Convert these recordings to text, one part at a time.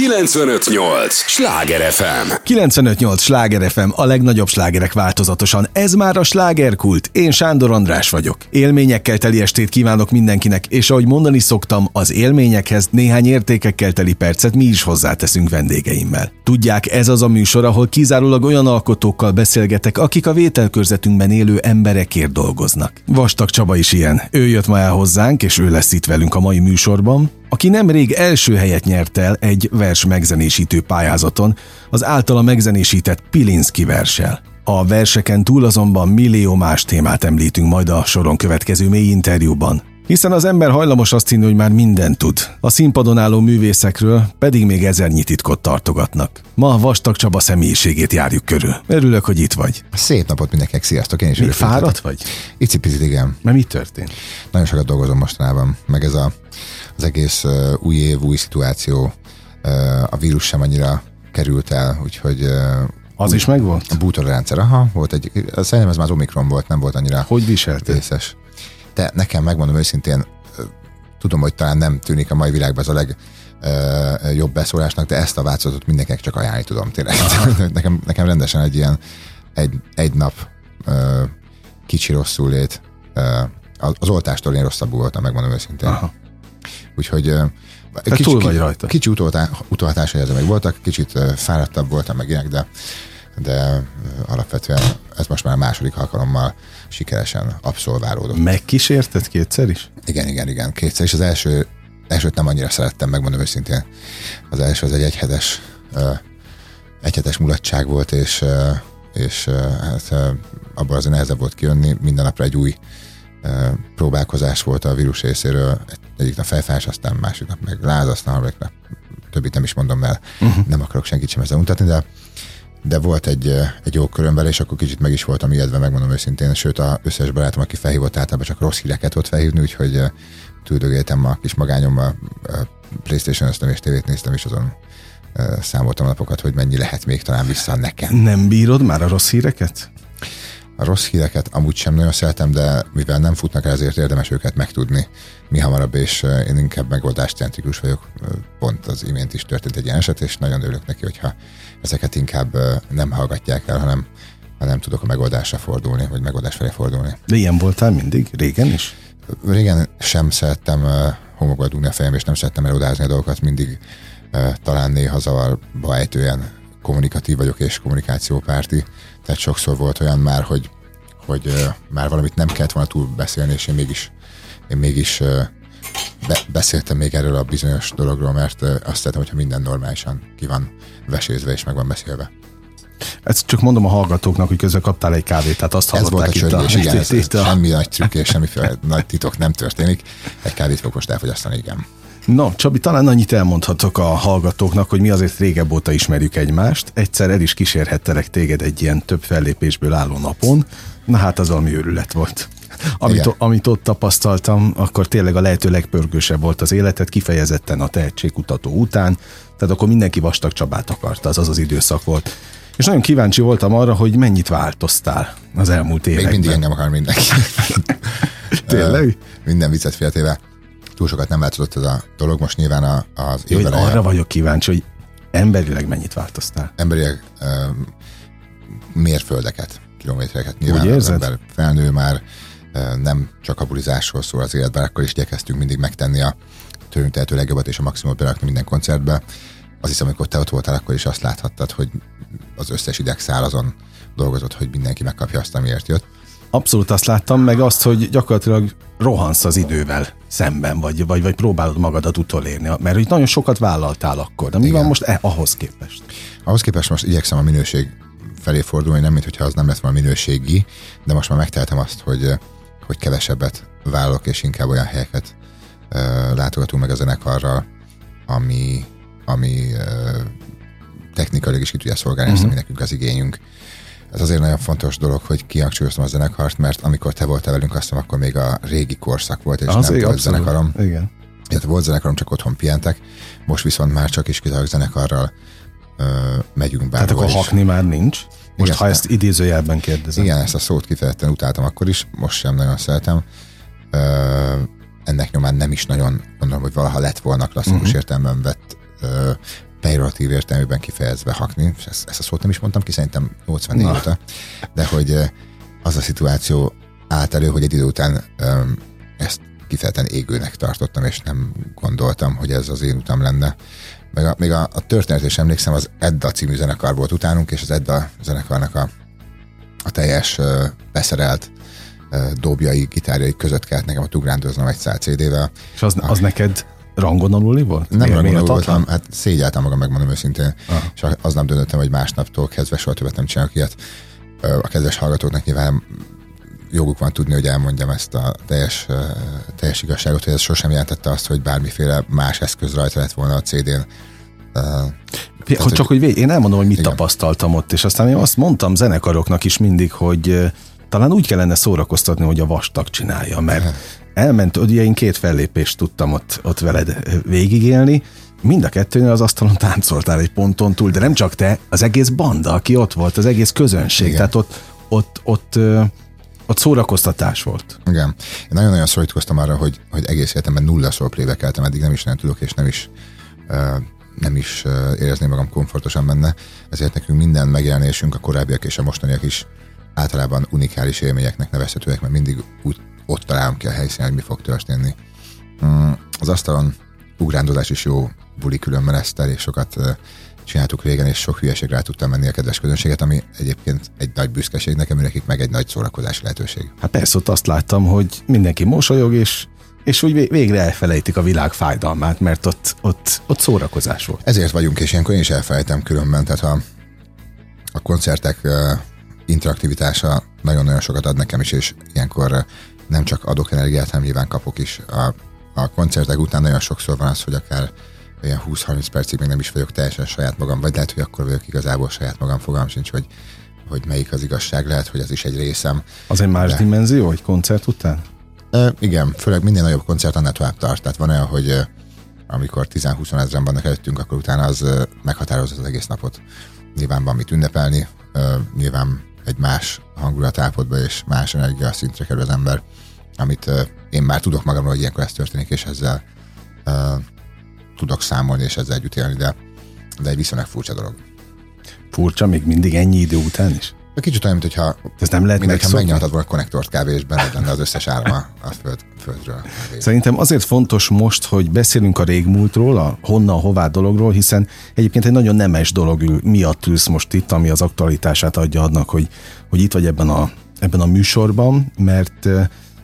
958! Sláger FM! 958! Sláger FM, a legnagyobb slágerek változatosan. Ez már a slágerkult. Én Sándor András vagyok. Élményekkel teli estét kívánok mindenkinek, és ahogy mondani szoktam, az élményekhez néhány értékekkel teli percet mi is hozzáteszünk vendégeimmel. Tudják, ez az a műsor, ahol kizárólag olyan alkotókkal beszélgetek, akik a vételkörzetünkben élő emberekért dolgoznak. Vastag Csaba is ilyen. Ő jött ma el hozzánk, és ő lesz itt velünk a mai műsorban aki nemrég első helyet nyert el egy vers megzenésítő pályázaton, az általa megzenésített Pilinszki versel. A verseken túl azonban millió más témát említünk majd a soron következő mély interjúban. Hiszen az ember hajlamos azt hinni, hogy már mindent tud. A színpadon álló művészekről pedig még ezernyi titkot tartogatnak. Ma Vastag Csaba személyiségét járjuk körül. Örülök, hogy itt vagy. Szép napot mindenkinek, sziasztok, én is Még fáradt vagy? Icipicit, igen. Mert mi történt? Nagyon sokat dolgozom mostanában, meg ez a, az egész új év, új szituáció, a vírus sem annyira került el, úgyhogy az új, is megvolt? A bútorrendszer, aha, volt egy, szerintem ez már az Omikron volt, nem volt annyira Hogy viseltél? Részes. De nekem megmondom őszintén, tudom, hogy talán nem tűnik a mai világban ez a leg, uh, jobb beszólásnak, de ezt a változatot mindenkinek csak ajánlani tudom tényleg. nekem, nekem rendesen egy ilyen egy, egy nap uh, kicsi rosszul lét. Uh, az oltástól én rosszabbul voltam, megmondom őszintén. Aha. Úgyhogy kicsi, túl vagy rajta. Kicsi utóhatásai ezzel meg voltak, kicsit fáradtabb voltam meg ilyenek, de de alapvetően ez most már a második alkalommal sikeresen abszolválódott. Megkísérted kétszer is? Igen, igen, igen, kétszer is. Az első, elsőt nem annyira szerettem, megmondom őszintén. Az első az egy egyhetes, egyhetes mulatság volt, és, és hát abból azért nehezebb volt kijönni. Minden napra egy új próbálkozás volt a vírus részéről. Egyik nap fejfás, aztán másik nap meg láz, aztán harmadik nap többit nem is mondom, mert uh-huh. nem akarok senkit sem ezzel mutatni, de de volt egy, egy jó köröm vele, és akkor kicsit meg is voltam ijedve, megmondom őszintén, sőt az összes barátom, aki felhívott, általában csak rossz híreket ott felhívni, úgyhogy tüldögéltem a kis magányommal, Playstation-öztem és tévét néztem, és azon számoltam napokat, hogy mennyi lehet még talán vissza nekem. Nem bírod már a rossz híreket? A rossz híreket amúgy sem nagyon szeretem, de mivel nem futnak el, ezért érdemes őket megtudni mi hamarabb, és én inkább megoldáscentrikus vagyok. Pont az imént is történt egy ilyen eset, és nagyon örülök neki, hogyha ezeket inkább nem hallgatják el, hanem, hanem tudok a megoldásra fordulni, vagy megoldás felé fordulni. De ilyen voltál mindig? Régen is? Régen sem szerettem homokba dugni a fejem, és nem szerettem elodázni a dolgokat, mindig talán néha zavarba ejtően kommunikatív vagyok és kommunikációpárti, tehát sokszor volt olyan már, hogy, hogy már valamit nem kellett volna túl beszélni, és én mégis, én mégis be, beszéltem még erről a bizonyos dologról, mert azt szeretem, hogyha minden normálisan ki van vesézve és meg van beszélve. Ezt csak mondom a hallgatóknak, hogy közben kaptál egy kávét, tehát azt ez volt a csörgés, igen, ez, ez semmi nagy trükk és semmiféle nagy titok nem történik. Egy kávét fog most elfogyasztani, igen. No, Csabi, talán annyit elmondhatok a hallgatóknak, hogy mi azért régebb óta ismerjük egymást. Egyszer el is kísérhettelek téged egy ilyen több fellépésből álló napon. Na hát az valami őrület volt. Amit, amit ott tapasztaltam, akkor tényleg a lehető legpörgősebb volt az életed, kifejezetten a tehetségkutató után, tehát akkor mindenki vastag Csabát akarta, az az az időszak volt. És nagyon kíváncsi voltam arra, hogy mennyit változtál az elmúlt években. Még mindig engem akar mindenki. tényleg? Minden viccet féltével. Túl sokat nem változott ez a dolog, most nyilván az Jó, évben arra vagyok kíváncsi, hogy emberileg mennyit változtál? Emberileg uh, mérföldeket, kilométereket. Nyilván Úgy az ember felnő már, nem csak a bulizásról szól az életben, akkor is igyekeztünk mindig megtenni a tőlünk tehető legjobbat és a maximumot berakni minden koncertbe. Az hiszem, amikor te ott voltál, akkor is azt láthattad, hogy az összes idegszál azon dolgozott, hogy mindenki megkapja azt, amiért jött. Abszolút azt láttam, meg azt, hogy gyakorlatilag rohansz az idővel szemben, vagy, vagy, vagy próbálod magadat utolérni, mert hogy nagyon sokat vállaltál akkor, de mi Igen. van most eh, ahhoz képest? Ahhoz képest most igyekszem a minőség felé fordulni, nem mintha az nem lett volna minőségi, de most már megteltem azt, hogy hogy kevesebbet vállalok, és inkább olyan helyeket uh, látogatunk meg a zenekarral, ami, ami uh, technikailag is ki tudja szolgálni uh-huh. ezt, ami nekünk az igényünk. Ez azért nagyon fontos dolog, hogy kihangsúlyoztam a zenekart, mert amikor te voltál velünk, azt akkor még a régi korszak volt, és az nem volt zenekarom. Igen. Illetve volt zenekarom, csak otthon pihentek, most viszont már csak is kizárólag zenekarral uh, megyünk bárhol. Tehát akkor hakni már nincs? Most, igen, ha ezt idézőjelben kérdezem. Igen, ezt a szót kifejezetten utáltam akkor is, most sem nagyon szeretem. Ö, ennek nyomán nem is nagyon gondolom, hogy valaha lett volna klasszikus uh-huh. értelemben vett ö, negatív értelmében kifejezve hakni, és ezt, ezt a szót nem is mondtam ki, szerintem 84 Na. óta, de hogy az a szituáció állt elő, hogy egy idő után um, ezt kifejezetten égőnek tartottam, és nem gondoltam, hogy ez az én utam lenne. Meg a, még a, a történet is emlékszem, az Edda című zenekar volt utánunk, és az Edda zenekarnak a, a teljes uh, beszerelt uh, dobjai, gitárjai között kellett nekem a ugrándoznom egy szál CD-vel. És az, az neked rangon aluli volt? Nem rangon aluli voltam, hát szégyeltem magam, megmondom őszintén. Ah. És az nem döntöttem, hogy másnaptól kezdve soha többet nem csinálok ilyet. A kedves hallgatóknak nyilván joguk van tudni, hogy elmondjam ezt a teljes, teljes igazságot, hogy ez sosem jelentette azt, hogy bármiféle más eszköz rajta lett volna a CD-n. Tehát, hogy csak hogy vég, én elmondom, hogy mit igen. tapasztaltam ott, és aztán én azt mondtam zenekaroknak is mindig, hogy talán úgy kellene szórakoztatni, hogy a vastag csinálja, mert elment, ugye én két fellépést tudtam ott, ott veled végigélni, mind a kettőnél az asztalon táncoltál egy ponton túl, de nem csak te, az egész banda, aki ott volt, az egész közönség, Igen. tehát ott, ott, ott, ott szórakoztatás volt. Igen. Én nagyon-nagyon szorítkoztam arra, hogy, hogy egész életemben nulla szól playback eddig nem is nem tudok, és nem is uh, nem is érezném magam komfortosan benne, ezért nekünk minden megjelenésünk, a korábbiak és a mostaniak is általában unikális élményeknek nevezhetőek, mert mindig úgy ott találom ki a helyszínen, hogy mi fog történni. Mm, az asztalon ugrándozás is jó buli különben ezt elég sokat csináltuk régen, és sok hülyeségre rá tudtam menni a kedves közönséget, ami egyébként egy nagy büszkeség nekem, nekik meg egy nagy szórakozási lehetőség. Hát persze, ott azt láttam, hogy mindenki mosolyog, és és úgy végre elfelejtik a világ fájdalmát, mert ott, ott, ott szórakozás volt. Ezért vagyunk, és ilyenkor én is elfelejtem különben, tehát ha a koncertek interaktivitása nagyon-nagyon sokat ad nekem is, és ilyenkor nem csak adok energiát, hanem nyilván kapok is. A, a koncertek után nagyon sokszor van az, hogy akár ilyen 20-30 percig még nem is vagyok teljesen saját magam, vagy lehet, hogy akkor vagyok igazából saját magam, fogalm sincs, hogy, hogy melyik az igazság, lehet, hogy ez is egy részem. Az egy más de... dimenzió, egy koncert után? E, igen, főleg minden nagyobb koncert annál tovább tart. Tehát van olyan, hogy amikor 10-20 ezeren vannak előttünk, akkor utána az meghatározza az egész napot. Nyilván van mit ünnepelni, nyilván egy más hangulatállapotba és más energia szintre kerül az ember, amit én már tudok magamról, hogy ilyenkor ez történik, és ezzel tudok számolni és ezzel együtt élni, de, de egy viszonylag furcsa dolog. Furcsa még mindig ennyi idő után is? Kicsit olyan, mintha Ez nem lehet mintha megnyaltad volna a konnektort kb. és benned lenne az összes áram a föld, földről. Szerintem azért fontos most, hogy beszélünk a régmúltról, a honnan, hová dologról, hiszen egyébként egy nagyon nemes dolog miatt ülsz most itt, ami az aktualitását adja adnak, hogy, hogy itt vagy ebben a, ebben a műsorban, mert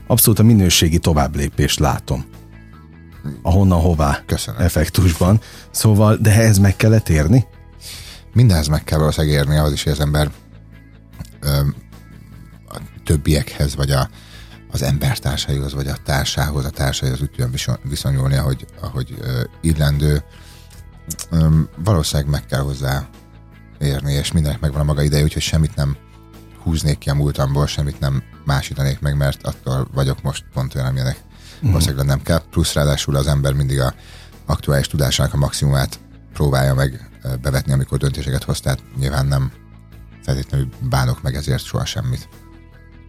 abszolút a minőségi továbblépést látom a honnan hová Köszönöm. effektusban. Szóval, de ehhez meg kellett érni? Mindenhez meg kell valószínűleg érni, ahhoz is, hogy az ember ö, a többiekhez, vagy a, az embertársaihoz, vagy a társához, a társaihoz úgy tudjon viszonyulni, ahogy, ahogy ö, illendő. Ö, valószínűleg meg kell hozzá érni, és mindenek megvan a maga ideje, úgyhogy semmit nem húznék ki a múltamból, semmit nem másítanék meg, mert attól vagyok most pont olyan, amilyenek mm. valószínűleg nem kell. Plusz ráadásul az ember mindig a aktuális tudásának a maximumát próbálja meg bevetni, amikor döntéseket hoz, tehát nyilván nem feltétlenül bánok meg ezért soha semmit.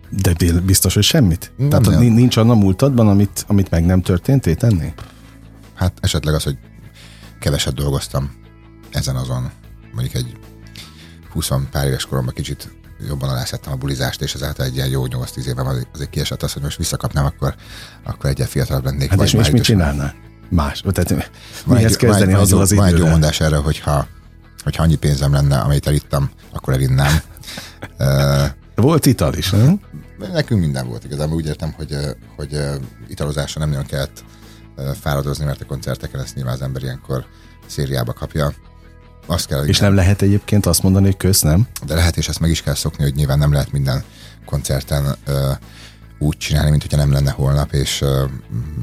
De biztos, hogy semmit? Nem, Tehát nem. nincs annak múltadban, amit, amit meg nem történt tenni? Hát esetleg az, hogy keveset dolgoztam ezen azon, mondjuk egy 20 pár éves koromban kicsit jobban alászettem a bulizást, és ezáltal egy ilyen jó 8-10 évem azért kiesett az, hogy most visszakapnám, akkor, akkor egyre fiatalabb lennék. Hát és, és mit csinálnál? Más. Tehát mihez kezdeni van azzal az idővel? Van egy jó mondás erre, hogyha, hogyha annyi pénzem lenne, amit elittem, akkor elinnám. volt ital is, nem? Nekünk minden volt igazából. Úgy értem, hogy, hogy italozásra nem nagyon kellett fáradozni, mert a koncerteken ezt nyilván az ember ilyenkor szériába kapja. Azt kell, és nem lehet egyébként azt mondani, hogy kösz, nem? De lehet, és ezt meg is kell szokni, hogy nyilván nem lehet minden koncerten ö, úgy csinálni, mint hogyha nem lenne holnap, és ö,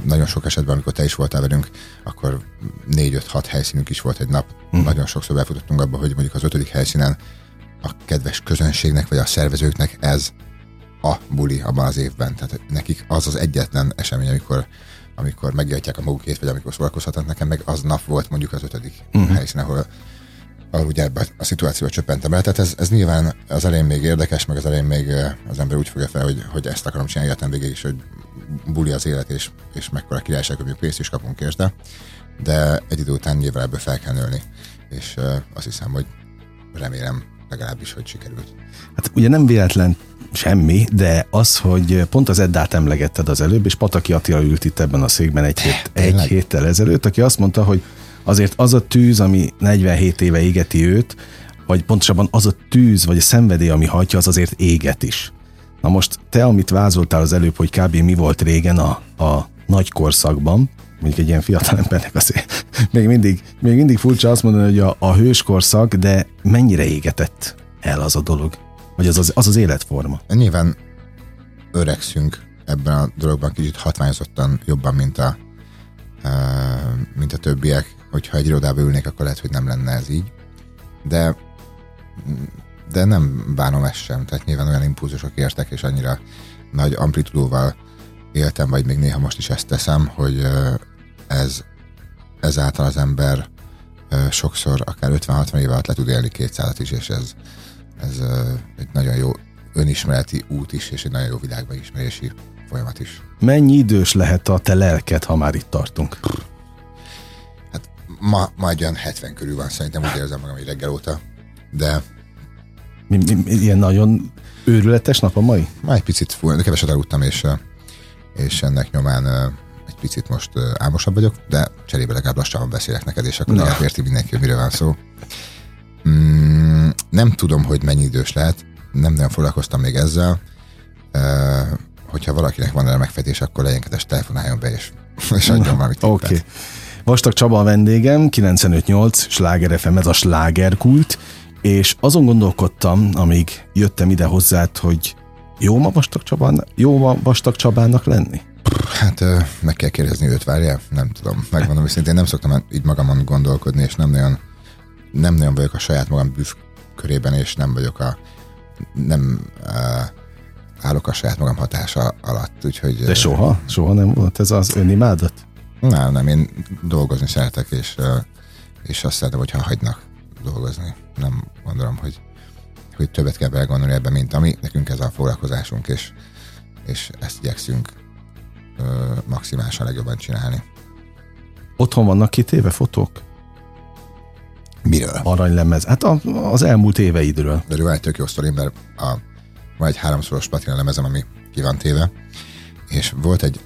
nagyon sok esetben, amikor te is voltál velünk, akkor négy-öt-hat helyszínünk is volt egy nap. Mm. Nagyon sokszor befutottunk abba, hogy mondjuk az ötödik helyszínen a kedves közönségnek, vagy a szervezőknek ez a buli abban az évben. Tehát nekik az az egyetlen esemény, amikor amikor megjelentják a magukét, vagy amikor szórakozhatnak nekem, meg az nap volt mondjuk az ötödik uh-huh. helyszín, ahol ugye ebbe a szituációba csöppentem el. Tehát ez, ez nyilván az elején még érdekes, meg az elején még az ember úgy fogja fel, hogy, hogy ezt akarom csinálni életem végig is, hogy buli az élet, és, és mekkora királyság, hogy pénzt is kapunk érte. De egy idő után nyilván ebből fel kell nőni. és azt hiszem, hogy remélem legalábbis, hogy sikerült. Hát ugye nem véletlen semmi, de az, hogy pont az Eddát emlegetted az előbb, és Pataki Attila ült itt ebben a székben egy, hét, egy héttel ezelőtt, aki azt mondta, hogy azért az a tűz, ami 47 éve égeti őt, vagy pontosabban az a tűz, vagy a szenvedély, ami hajtja, az azért éget is. Na most te, amit vázoltál az előbb, hogy kb. mi volt régen a, a nagy korszakban, mondjuk egy ilyen fiatal embernek azért még mindig, még mindig furcsa azt mondani, hogy a, a hőskorszak, de mennyire égetett el az a dolog? Vagy az az, az, az életforma? Nyilván öregszünk ebben a dologban kicsit hatványozottan jobban, mint a, mint a többiek. Hogyha egy irodába ülnék, akkor lehet, hogy nem lenne ez így. De de nem bánom ezt sem. Tehát nyilván olyan impulzusok értek, és annyira nagy amplitudóval éltem, vagy még néha most is ezt teszem, hogy ez ezáltal az ember sokszor akár 50-60 év alatt le tud élni 200 is, és ez, ez egy nagyon jó önismereti út is, és egy nagyon jó világba ismerési folyamat is. Mennyi idős lehet a te lelked, ha már itt tartunk? Ma, ma egy olyan 70 körül van, szerintem úgy érzem magam, hogy reggel óta, de... Mi, mi, ilyen nagyon őrületes nap a mai? Már egy picit fúj, keveset aludtam, és, és ennek nyomán egy picit most álmosabb vagyok, de cserébe legalább lassabban beszélek neked, és akkor legalább érti mindenki, hogy miről van szó. Mm, nem tudom, hogy mennyi idős lehet, nem nagyon foglalkoztam még ezzel. Uh, hogyha valakinek van erre megfejtés, akkor legyen kedves telefonáljon be, és, és adjon valamit. Oké. Okay. Vastag Csaba a vendégem, 958 Sláger FM, ez a slágerkult, és azon gondolkodtam, amíg jöttem ide hozzád, hogy jó ma Vastag Csabának, jó ma Vastag Csabának lenni? Hát meg kell kérdezni őt, várja? Nem tudom. Megmondom őszintén, nem szoktam így magamon gondolkodni, és nem nagyon, nem nagyon vagyok a saját magam körében, és nem vagyok a nem uh, állok a saját magam hatása alatt, úgyhogy... De soha? Soha nem volt ez az önimádat? Nem, nem, én dolgozni szeretek, és, és azt szeretem, hogyha hagynak dolgozni. Nem gondolom, hogy, hogy többet kell belegondolni ebben, mint ami. Nekünk ez a foglalkozásunk, és, és ezt igyekszünk maximálisan legjobban csinálni. Otthon vannak kitéve fotók? Miről? Aranylemez. Hát a, az elmúlt éveidről. De van egy tök jó sztori, mert a, van egy háromszoros platina lemezem, ami ki van téve, és volt egy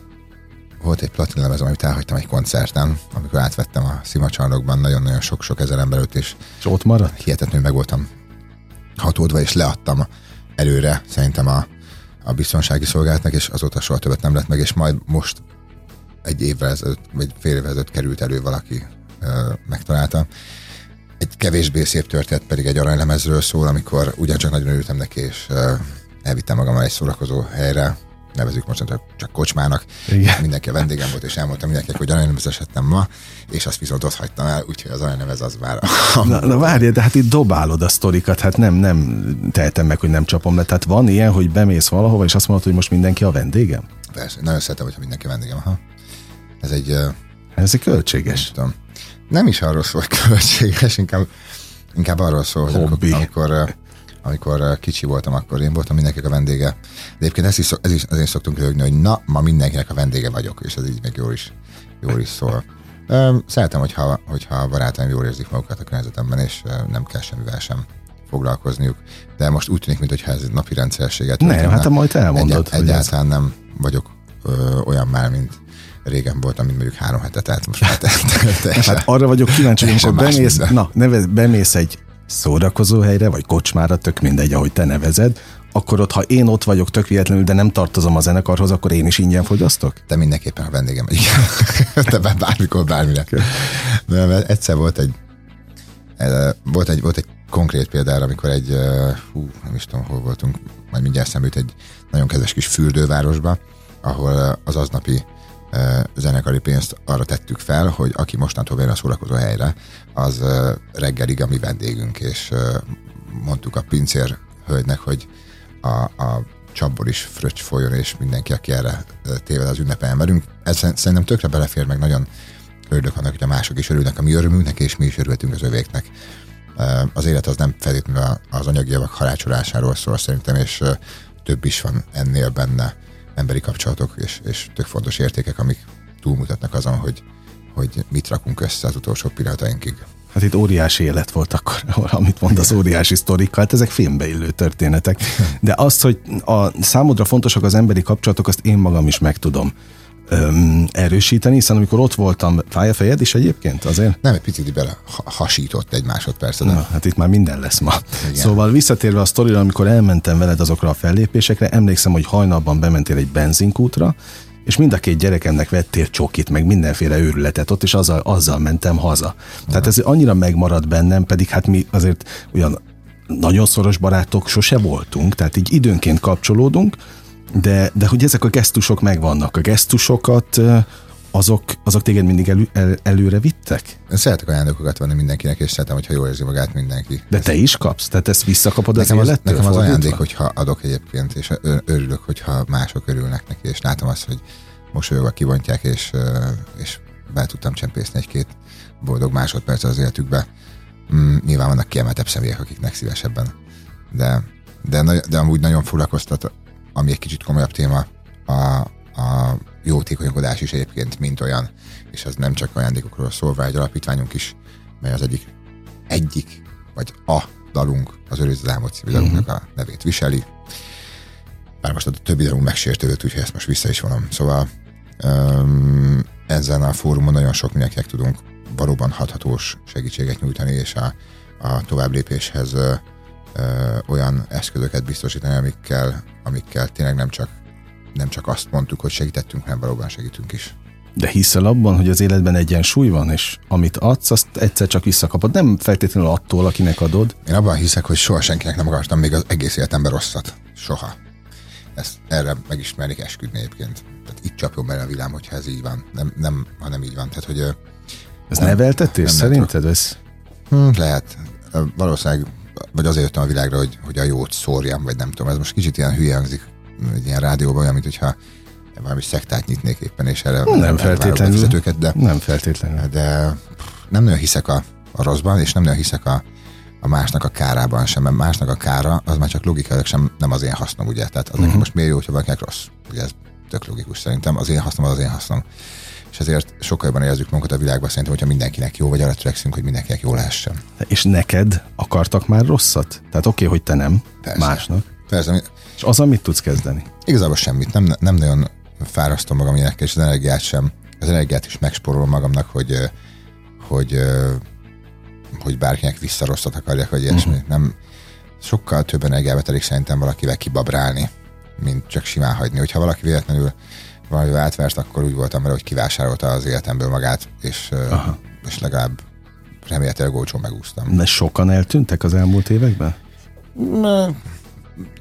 volt egy platina lemezem, amit elhagytam egy koncerten, amikor átvettem a szimacsarnokban nagyon-nagyon sok-sok ezer ember előtt, és, és ott maradt? Hihetetlenül meg voltam hatódva, és leadtam előre szerintem a, a biztonsági szolgálatnak, és azóta soha többet nem lett meg, és majd most egy évvel ezelőtt, vagy fél évvel ezelőtt került elő valaki, ö, megtalálta. Egy kevésbé szép történet pedig egy aranylemezről szól, amikor ugyancsak nagyon örültem neki, és ö, elvittem magam egy szórakozó helyre, nevezük most csak kocsmának. Igen. Mindenki a vendégem volt, és elmondtam mindenkinek, hogy aranynevezesettem ma, és azt viszont ott hagytam el, úgyhogy az aranynevez az már... na, na várj, de hát itt dobálod a sztorikat, hát nem, nem tehetem meg, hogy nem csapom le. Tehát van ilyen, hogy bemész valahova, és azt mondod, hogy most mindenki a vendégem? Persze, nagyon szeretem, hogyha mindenki a vendégem. Aha. Ez egy... Ez egy költséges. Nem, tudom. nem is arról szól, hogy költséges, inkább, inkább arról szól, hogy Hobby. amikor, amikor amikor kicsi voltam, akkor én voltam mindenkinek a vendége. De egyébként ezt is, ez is azért szoktunk rögni, hogy na, ma mindenkinek a vendége vagyok, és ez így még jól is, jól is szól. Szeretem, hogyha, hogyha a barátaim jól érzik magukat a környezetemben, és nem kell semmivel sem foglalkozniuk. De most úgy tűnik, mintha ez napi rendszerességet. Nem, hát majd elmondod. Egy, egyáltalán ez... nem vagyok ö, olyan már, mint régen voltam, mint mondjuk három hetet telt most már Hát arra vagyok kíváncsi, hogy amikor bemész, na, nevez, bemész egy szórakozó helyre, vagy kocsmára, tök mindegy, ahogy te nevezed, akkor ott, ha én ott vagyok tök véletlenül, de nem tartozom a zenekarhoz, akkor én is ingyen fogyasztok? Te mindenképpen a vendégem vagy. te bármikor, bármire. De egyszer volt egy, volt egy, volt egy konkrét példára, amikor egy, hú, nem is tudom, hol voltunk, majd mindjárt szemült egy nagyon kedves kis fürdővárosba, ahol az aznapi zenekari pénzt arra tettük fel, hogy aki mostantól bejön a szórakozó helyre, az reggelig a mi vendégünk, és mondtuk a pincér hölgynek, hogy a, a csapból is fröccs folyjon, és mindenki, aki erre téved az ünnepen merünk. Ez szerintem tökre belefér, meg nagyon örülök annak, hogy a mások is örülnek a mi örömünknek, és mi is örültünk az övéknek. Az élet az nem feltétlenül az anyagi javak harácsolásáról szól szerintem, és több is van ennél benne emberi kapcsolatok és, és tök fontos értékek, amik túlmutatnak azon, hogy, hogy mit rakunk össze az utolsó pillanatainkig. Hát itt óriási élet volt akkor, amit mondasz, óriási sztorikkal, hát ezek filmbe illő történetek. De azt, hogy a számodra fontosak az emberi kapcsolatok, azt én magam is meg tudom öm, erősíteni, hiszen amikor ott voltam, fáj a fejed is egyébként azért? Nem, egy picit bele hasított egy másodpercet. Na, hát itt már minden lesz ma. Igen. Szóval visszatérve a sztorira, amikor elmentem veled azokra a fellépésekre, emlékszem, hogy hajnalban bementél egy benzinkútra, és mind a két gyerekemnek vettél csokit, meg mindenféle őrületet ott, és azzal, azzal mentem haza. Tehát ez annyira megmaradt bennem, pedig hát mi azért olyan nagyon szoros barátok sose voltunk, tehát így időnként kapcsolódunk, de, de hogy ezek a gesztusok megvannak. A gesztusokat azok, azok téged mindig elő, el, előre vittek? Én szeretek ajándékokat venni mindenkinek, és szeretem, hogyha jól érzi magát mindenki. De te is kapsz? Tehát ezt visszakapod nekem az, az Nekem az ajándék, hogyha adok egyébként, és örülök, hogyha mások örülnek neki, és látom azt, hogy mosolyogva kivontják, és, és be tudtam csempészni egy-két boldog másodperc az életükbe. Mm, nyilván vannak kiemeltebb személyek, akiknek szívesebben. De, de, de amúgy nagyon foglalkoztat ami egy kicsit komolyabb téma, a, a jótékonykodás is egyébként, mint olyan, és az nem csak ajándékokról szól, vagy egy alapítványunk is, mely az egyik, egyik, vagy a dalunk, az Őriz az Álmod című dalunknak mhm. a nevét viseli. Bár most a többi dalunk megsértődött, úgyhogy ezt most vissza is vonom. Szóval um, ezen a fórumon nagyon sok mindenkinek tudunk valóban hathatós segítséget nyújtani, és a, a tovább lépéshez olyan eszközöket biztosítani, amikkel, amikkel tényleg nem csak, nem csak azt mondtuk, hogy segítettünk, hanem valóban segítünk is. De hiszel abban, hogy az életben egyensúly van, és amit adsz, azt egyszer csak visszakapod. Nem feltétlenül attól, akinek adod. Én abban hiszek, hogy soha senkinek nem akartam még az egész életemben rosszat. Soha. Ezt erre meg is mernék esküdni egyébként. Tehát itt csapjon bele a vilám, hogyha ez így van. Nem, nem, ha nem így van. Tehát, hogy, ez neveltetés szerinted? Ez? Hmm, lehet. Valószínűleg vagy azért jöttem a világra, hogy, hogy a jót szórjam, vagy nem tudom, ez most kicsit ilyen hülye hangzik, egy ilyen rádióban, olyan, mint hogyha valami szektát nyitnék éppen, és erre nem, nem feltétlenül. de, nem feltétlenül. De nem nagyon hiszek a, a rosszban, és nem nagyon hiszek a, a másnak a kárában sem, mert másnak a kára, az már csak logikailag sem nem az én hasznom, ugye? Tehát az uh-huh. most miért jó, hogyha valakinek rossz? Ugye ez tök logikus szerintem, az én hasznom az az én hasznom. És ezért sokkal jobban érezzük magunkat a világban, szerintem, hogyha mindenkinek jó, vagy arra törekszünk, hogy mindenkinek jó lehessen. És neked akartak már rosszat? Tehát oké, okay, hogy te nem, Persze. másnak. Persze. És az, amit tudsz kezdeni? Igazából semmit. Nem, nem nagyon fárasztom magam ilyenekkel, és az energiát sem. Az energiát is megsporolom magamnak, hogy, hogy, hogy bárkinek visszarosszat akarjak, vagy ilyesmi. Uh-huh. Nem, sokkal több energiába telik szerintem valakivel kibabrálni, mint csak simán hagyni. Hogyha valaki véletlenül valami átvert, akkor úgy voltam vele, hogy kivásárolta az életemből magát, és, Aha. és legalább remélhetőleg olcsón megúsztam. De sokan eltűntek az elmúlt években? Na,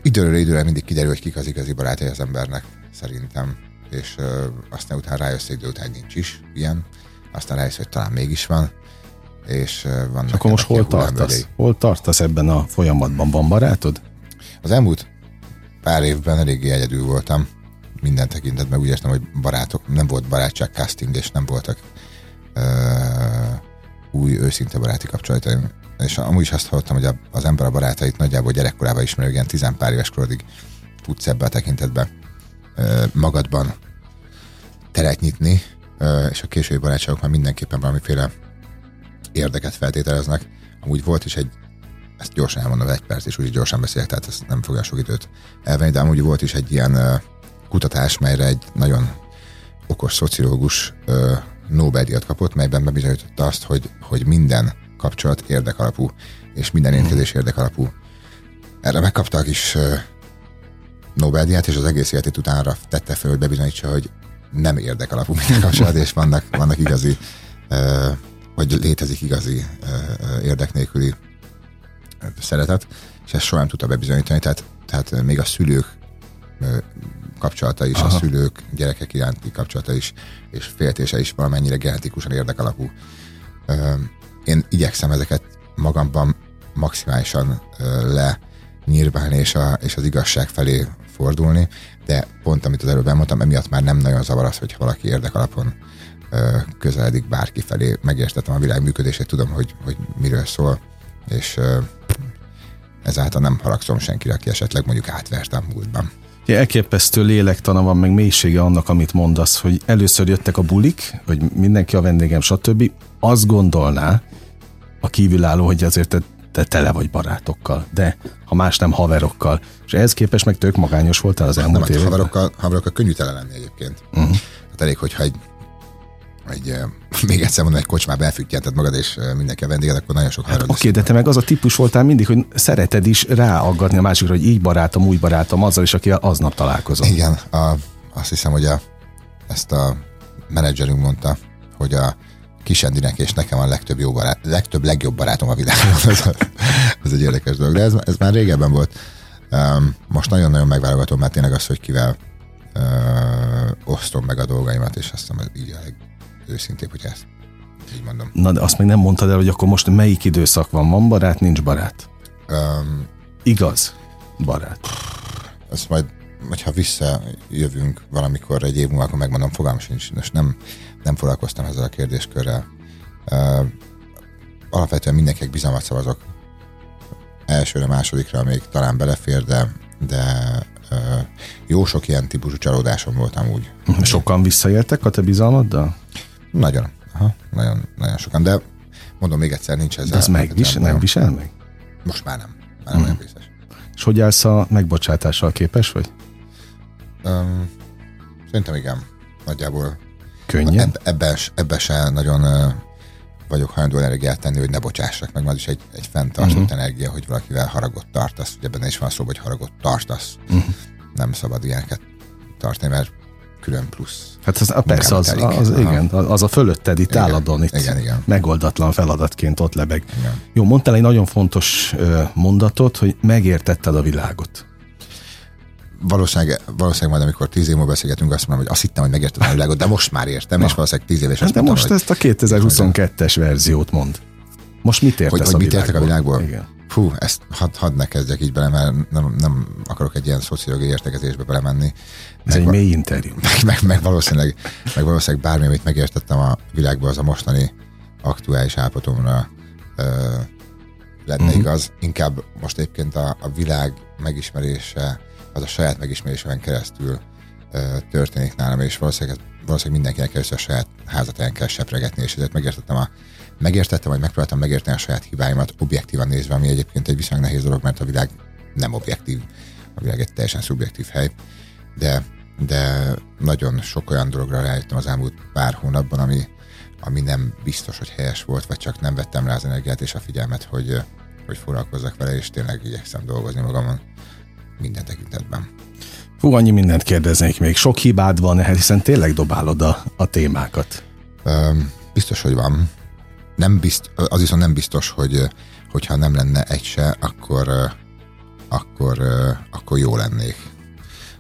időről időre mindig kiderül, hogy kik az igazi barátai az embernek, szerintem. És uh, aztán utána rájössz, hogy idő után nincs is ilyen. Aztán rájössz, hogy talán mégis van. És uh, vannak Akkor most hol tartasz? Hol tartasz ebben a folyamatban? Van barátod? Az elmúlt pár évben eléggé egyedül voltam minden tekintetben. Úgy értem, hogy barátok, nem volt barátság casting, és nem voltak uh, új, őszinte baráti kapcsolataim. És amúgy is azt hallottam, hogy az ember a barátait nagyjából gyerekkorában ismerő, ilyen tizenpár éves korodig tudsz ebbe a tekintetbe magadban teret nyitni, és a késői barátságok már mindenképpen valamiféle érdeket feltételeznek. Amúgy volt is egy, ezt gyorsan elmondom, egy perc, és úgy gyorsan beszélek, tehát ez nem fogja sok időt elvenni, de amúgy volt is egy ilyen kutatás, melyre egy nagyon okos szociológus Nobel-díjat kapott, melyben bebizonyította azt, hogy, hogy minden kapcsolat érdekalapú, és minden mhm. érkezés érdekalapú. Erre megkapta a kis Nobel-díjat, és az egész életét utána tette fel, hogy bebizonyítsa, hogy nem érdekalapú minden kapcsolat, és vannak, vannak igazi, vagy létezik igazi érdek nélküli szeretet, és ezt soha nem tudta bebizonyítani, tehát, tehát még a szülők kapcsolata is, Aha. a szülők, gyerekek iránti kapcsolata is, és féltése is valamennyire genetikusan érdekalapú. Én igyekszem ezeket magamban maximálisan le nyírbálni és, a, és az igazság felé fordulni, de pont amit az előbb elmondtam, emiatt már nem nagyon zavar az, hogyha valaki érdekalapon közeledik bárki felé, megértettem a világ működését, tudom, hogy, hogy miről szól, és ezáltal nem haragszom senkire, aki esetleg mondjuk átvertem múltban. Elképesztő lélektana van, meg mélysége annak, amit mondasz, hogy először jöttek a bulik, hogy mindenki a vendégem, stb. Azt gondolná, a kívülálló, hogy azért te, te tele vagy barátokkal, de ha más nem haverokkal. És ehhez képest meg tök magányos voltál az elmúlt hát években. haverokkal, haverokkal könnyű tele lenni egyébként. Uh-huh. Hát elég, hogyha egy, egy még egyszer mondom, egy kocsmába elfüggyented magad, és mindenki a vendéged, akkor nagyon sok haverod Oké, de te meg az a típus voltál mindig, hogy szereted is ráaggatni a másikra, hogy így barátom, úgy barátom, azzal is, aki aznap találkozom. Igen, a, azt hiszem, hogy a, ezt a menedzserünk mondta, hogy a Kisendinek és nekem a legtöbb, jó barát, legtöbb legjobb barátom a világon. ez, ez egy érdekes dolog, de ez, ez már régebben volt. Um, most nagyon-nagyon megválogatom már tényleg azt, hogy kivel uh, osztom meg a dolgaimat, és azt hiszem, ez így a legőszintébb, hogy ezt így mondom. Na, de azt még nem mondtad el, hogy akkor most melyik időszak van? Van barát, nincs barát? Um, Igaz? Barát. ezt majd, hogyha visszajövünk valamikor egy év múlva, akkor megmondom, fogalmam sincs. Most nem, nem foglalkoztam ezzel a kérdéskörrel. Uh, alapvetően mindenkinek bizalmat szavazok. Elsőre, másodikra még talán belefér, de, de uh, jó sok ilyen típusú csalódásom voltam úgy. Sokan visszaéltek a te bizalmaddal? Nagyon, aha, nagyon, nagyon sokan, de mondom még egyszer, nincs ezzel. De az megvis, nagyon- nem visel meg? Most már nem. Már nem olyan biztos. És hogy állsz a megbocsátással képes vagy? Um, szerintem igen. Nagyjából Könnyen? Eb, ebben, ebben se nagyon uh, vagyok hajlandó energiát tenni, hogy ne bocsássak meg, az is egy, egy fenntartott uh-huh. energia, hogy valakivel haragot tartasz. Ugye benne is van szó, hogy haragot tartasz. Uh-huh. Nem szabad ilyeneket tartani, mert külön plusz. Hát az, a persze, az, az, igen, az a fölötted itt Igen, álladon, itt igen, igen. megoldatlan feladatként ott lebeg. Igen. Jó, mondtál egy nagyon fontos mondatot, hogy megértetted a világot. Valószínűleg, valószínűleg majd, amikor tíz év múlva beszélgetünk, azt mondom, hogy azt hittem, hogy megértem a világot, de most már értem, és valószínűleg tíz év, és Hát azt de mondtam, most hogy, ezt a 2022-es verziót mond. Most mit értesz hogy, hogy a mit értek a világból? Igen. Fú, ezt hadd had ne kezdjek így bele, mert nem, nem akarok egy ilyen szociológiai értekezésbe belemenni. Ez egy Meg- mély interjú. meg, meg, meg, valószínűleg, meg valószínűleg bármi, amit megértettem a világban, az a mostani aktuális állapotomra ö, lenne uh-huh. igaz. Inkább most egyébként a, a világ megismerése, az a saját megismerésen keresztül ö, történik nálam, és valószínűleg, valószínűleg mindenkinek először a saját házatáján kell sepregetni, és ezért megértettem a megértettem, vagy megpróbáltam megérteni a saját hibáimat objektívan nézve, ami egyébként egy viszonylag nehéz dolog, mert a világ nem objektív. A világ egy teljesen szubjektív hely. De de nagyon sok olyan dologra rájöttem az elmúlt pár hónapban, ami, ami nem biztos, hogy helyes volt, vagy csak nem vettem rá az energiát és a figyelmet, hogy, hogy foglalkozzak vele, és tényleg igyekszem dolgozni magamon minden tekintetben. Fú, annyi mindent kérdeznék még. Sok hibád van, ehhez, hiszen tényleg dobálod a, a témákat. Öm, biztos, hogy van. Nem bizt, az viszont nem biztos, hogy hogyha nem lenne egy se, akkor, akkor, akkor jó lennék.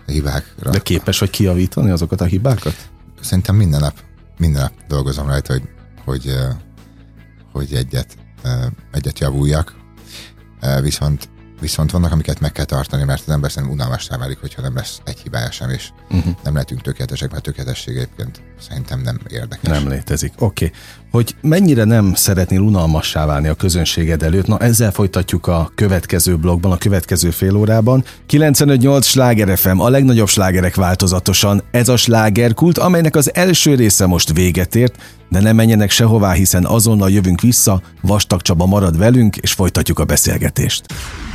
A hibákra. De képes vagy kiavítani azokat a hibákat? szerintem minden nap, minden nap dolgozom rajta, hogy, hogy, hogy egyet, egyet javuljak. Viszont, viszont vannak, amiket meg kell tartani, mert az ember szerintem unalmassá válik, hogyha nem lesz egy hibája sem, és Uh-huh. nem lehetünk tökéletesek, mert tökéletesség egyébként szerintem nem érdekes. Nem létezik. Oké. Okay. Hogy mennyire nem szeretnél unalmassá válni a közönséged előtt, na ezzel folytatjuk a következő blogban, a következő fél órában. 95.8 Sláger FM, a legnagyobb slágerek változatosan. Ez a slágerkult, amelynek az első része most véget ért, de ne menjenek sehová, hiszen azonnal jövünk vissza, Vastag Csaba marad velünk, és folytatjuk a beszélgetést.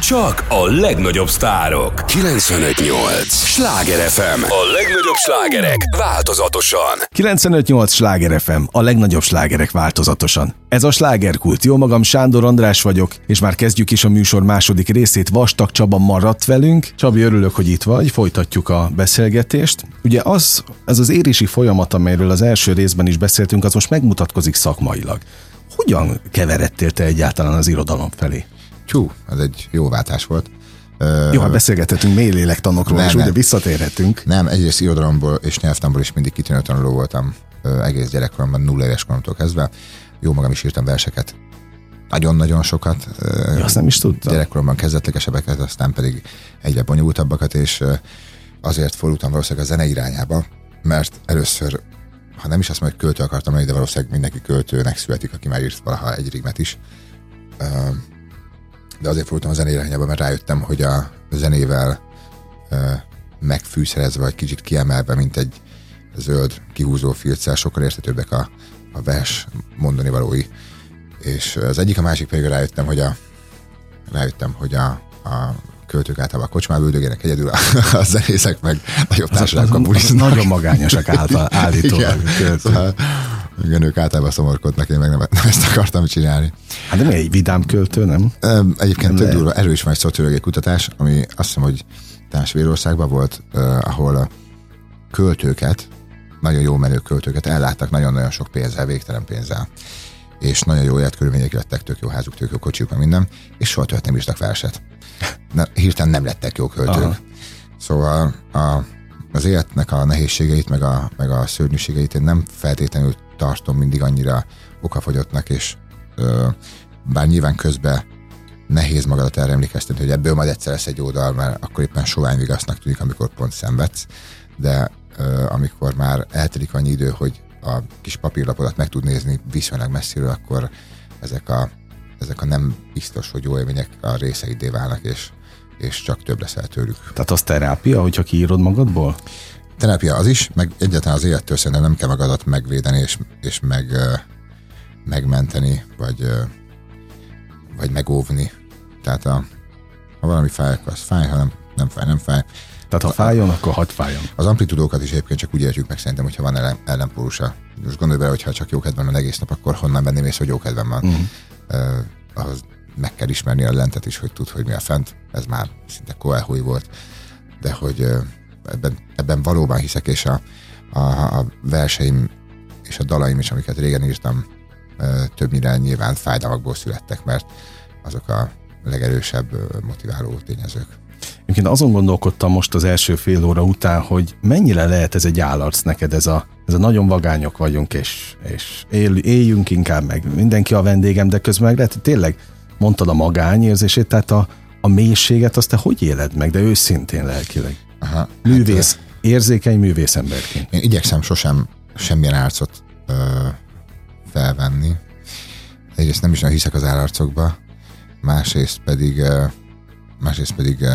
Csak a legnagyobb sztárok. 958. Sláger FM. A legnagyobb slágerek változatosan. 95.8 Sláger FM, a legnagyobb slágerek változatosan. Ez a slágerkult, jó magam Sándor András vagyok, és már kezdjük is a műsor második részét, Vastag Csaba maradt velünk. Csabi, örülök, hogy itt vagy, folytatjuk a beszélgetést. Ugye az, ez az érési folyamat, amelyről az első részben is beszéltünk, az most megmutatkozik szakmailag. Hogyan keveredtél te egyáltalán az irodalom felé? Csú, ez egy jó váltás volt. Jó, hát beszélgethetünk mély lélektanokról, Nem, és nem. ugye visszatérhetünk. Nem, egyrészt irodalomból és nyelvtanból is mindig kitűnő tanuló voltam egész gyerekkoromban, nulla éves koromtól kezdve. Jó magam is írtam verseket. Nagyon-nagyon sokat. Ja, azt nem is tudtam. Gyerekkoromban kezdetlegesebbeket, aztán pedig egyre bonyolultabbakat, és azért fordultam valószínűleg a zene irányába, mert először, ha nem is azt mondom, hogy költő akartam lenni, de valószínűleg mindenki költőnek születik, aki már írt valaha egy rigmet is. De azért fordultam a zene irányába, mert rájöttem, hogy a zenével megfűszerezve, vagy kicsit kiemelve, mint egy zöld kihúzó filccel, sokkal értetőbbek a, a vers mondani valói. és az egyik, a másik pedig rájöttem, hogy a, rájöttem, hogy a, a költők általában a kocsmába üldögének egyedül, a, zenészek meg nagyobb társadalmak az nagyon magányosak által, állítólag. Igen, szóval, igen, ők általában szomorkodnak, én meg nem, nem ezt akartam csinálni. Hát de mi egy vidám költő, nem? Egyébként tök durva, erről is van egy szociológiai kutatás, ami azt hiszem, hogy Társ volt, uh, ahol a költőket, nagyon jó menő költőket elláttak nagyon-nagyon sok pénzzel, végtelen pénzzel és nagyon jó életkörülmények lettek, tök jó házuk, tök jó kocsiuk, meg minden, és soha többet nem írtak verset. Na, hirtelen nem lettek jó költők. Aha. Szóval a, az életnek a nehézségeit, meg a, meg a szörnyűségeit én nem feltétlenül tartom mindig annyira okafogyottnak, és ö, bár nyilván közben nehéz magadat erre emlékeztetni, hogy ebből majd egyszer lesz egy oldal, mert akkor éppen sovány vigasznak tűnik, amikor pont szenvedsz, de ö, amikor már eltelik annyi idő, hogy a kis papírlapodat meg tud nézni viszonylag messziről, akkor ezek a, ezek a nem biztos, hogy jó élmények a részeidé válnak, és, és csak több leszel tőlük. Tehát az terápia, hogyha kiírod magadból? Terápia az is, meg egyáltalán az élettől szerintem nem kell magadat megvédeni és, és meg, megmenteni, vagy, vagy megóvni. Tehát a, ha valami fáj, az fáj, ha nem, nem fáj, nem fáj. Tehát ha fájjon, akkor hadd fájjon. Az amplitudókat is egyébként csak úgy értjük meg szerintem, hogyha van ellen, ellenpólusa. Most gondolj bele, hogyha csak jó kedvem van egész nap, akkor honnan benném ész, hogy jó kedvem van. Uh-huh. Ahhoz meg kell ismerni a lentet is, hogy tud, hogy mi a fent. Ez már szinte koelhúj volt. De hogy ebben, ebben valóban hiszek, és a, a, a verseim és a dalaim is, amiket régen írtam, többnyire nyilván fájdalmakból születtek, mert azok a legerősebb motiváló tényezők. Egyébként azon gondolkodtam most az első fél óra után, hogy mennyire lehet ez egy állarc neked, ez a, ez a nagyon vagányok vagyunk, és, és él, éljünk inkább meg, mindenki a vendégem, de közben meg lehet, hogy tényleg mondtad a magányérzését, tehát a, a mélységet azt te hogy éled meg, de őszintén lelkileg? Aha, Művész, hát, érzékeny művész emberként. Én igyekszem sosem semmilyen arcot ö, felvenni. Egyrészt nem is nagyon hiszek az állarcokba, másrészt pedig ö, másrészt pedig uh,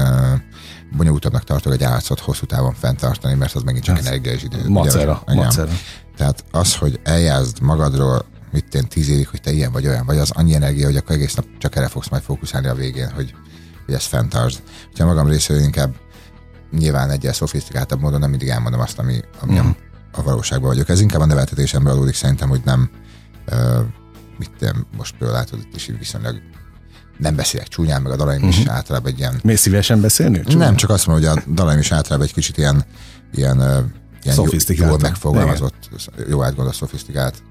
bonyolultabbnak tartok egy álcot hosszú távon fenntartani, mert az megint csak energia és idő. Macera, ugye, macera. Tehát az, hogy eljázd magadról, mit én tíz évig, hogy te ilyen vagy olyan vagy, az annyi energia, hogy akkor egész nap csak erre fogsz majd fókuszálni a végén, hogy, hogy ezt fenntartsd. Ha magam részéről inkább nyilván egyel szofisztikáltabb módon nem mindig elmondom azt, ami, ami mm. a, a valóságban vagyok. Ez inkább a neveltetésemből adódik szerintem, hogy nem uh, mit én most például látod, itt is viszonylag nem beszélek csúnyán, meg a dalaim uh-huh. is általában egy ilyen... Mész szívesen beszélni? Csúnyán? Nem, csak azt mondom, hogy a dalaim is általában egy kicsit ilyen, ilyen, ilyen jó, jól megfogalmazott, Igen. jó átgondolt, szofisztikált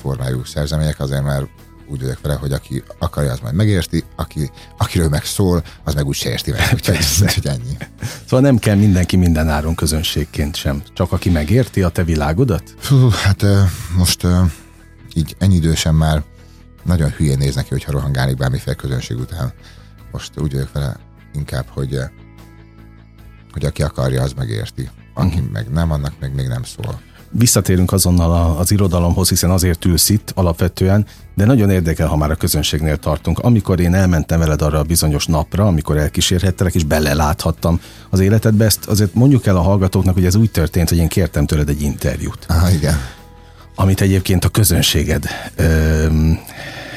formájú szerzemények, azért mert úgy vagyok vele, hogy aki akarja, az majd megérti, aki, akiről meg szól, az meg úgy se érti meg, úgyhogy, úgyhogy ennyi. Szóval nem kell mindenki minden áron közönségként sem, csak aki megérti a te világodat? Fú, hát most így ennyi idősen már nagyon hülyén néz neki, hogyha rohangálni bármiféle közönség után. Most úgy vagyok vele inkább, hogy, eh, hogy aki akarja, az megérti. Aki uh-huh. meg nem, annak meg még nem szól. Visszatérünk azonnal az irodalomhoz, hiszen azért ülsz itt alapvetően, de nagyon érdekel, ha már a közönségnél tartunk. Amikor én elmentem veled arra a bizonyos napra, amikor elkísérhettelek, és beleláthattam az életedbe, ezt azért mondjuk el a hallgatóknak, hogy ez úgy történt, hogy én kértem tőled egy interjút. Ah, igen amit egyébként a közönséged ö,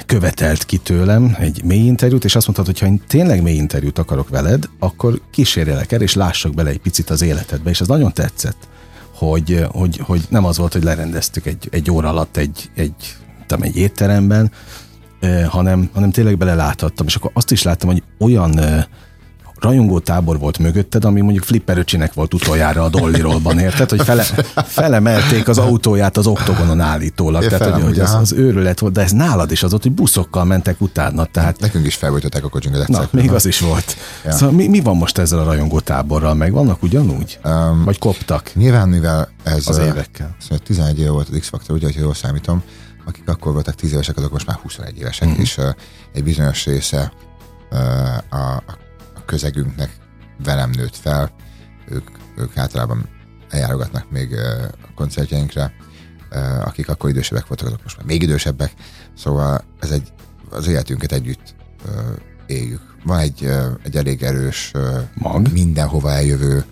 követelt ki tőlem, egy mély interjút, és azt mondtad, hogy ha én tényleg mély interjút akarok veled, akkor kísérjelek el, és lássak bele egy picit az életedbe, és ez nagyon tetszett, hogy, hogy, hogy nem az volt, hogy lerendeztük egy, egy óra alatt egy, egy, tudom, egy étteremben, hanem, hanem tényleg beleláthattam, és akkor azt is láttam, hogy olyan rajongó tábor volt mögötted, ami mondjuk Flipper öcsinek volt utoljára a Dollirolban, érted? Hogy fele, felemelték az autóját az oktogonon állítólag. É, tehát, hogy, hogy az, az őrület volt, de ez nálad is az ott, hogy buszokkal mentek utána. Tehát... Nekünk is felvöltöttek a kocsinkat Na, még az is volt. Ja. Szóval mi, mi, van most ezzel a rajongó táborral? Meg vannak ugyanúgy? Um, Vagy koptak? Nyilván, mivel ez az évekkel. Szóval 11 év volt az X-Factor, ugye, hogy jól számítom, akik akkor voltak 10 évesek, azok most már 21 évesek, uh-huh. és uh, egy bizonyos része uh, a, a közegünknek velem nőtt fel, ők, ők általában eljárogatnak még a koncertjeinkre, akik akkor idősebbek voltak, azok most már még idősebbek, szóval ez egy, az életünket együtt éljük. Van egy, egy elég erős, mag? mindenhova eljövő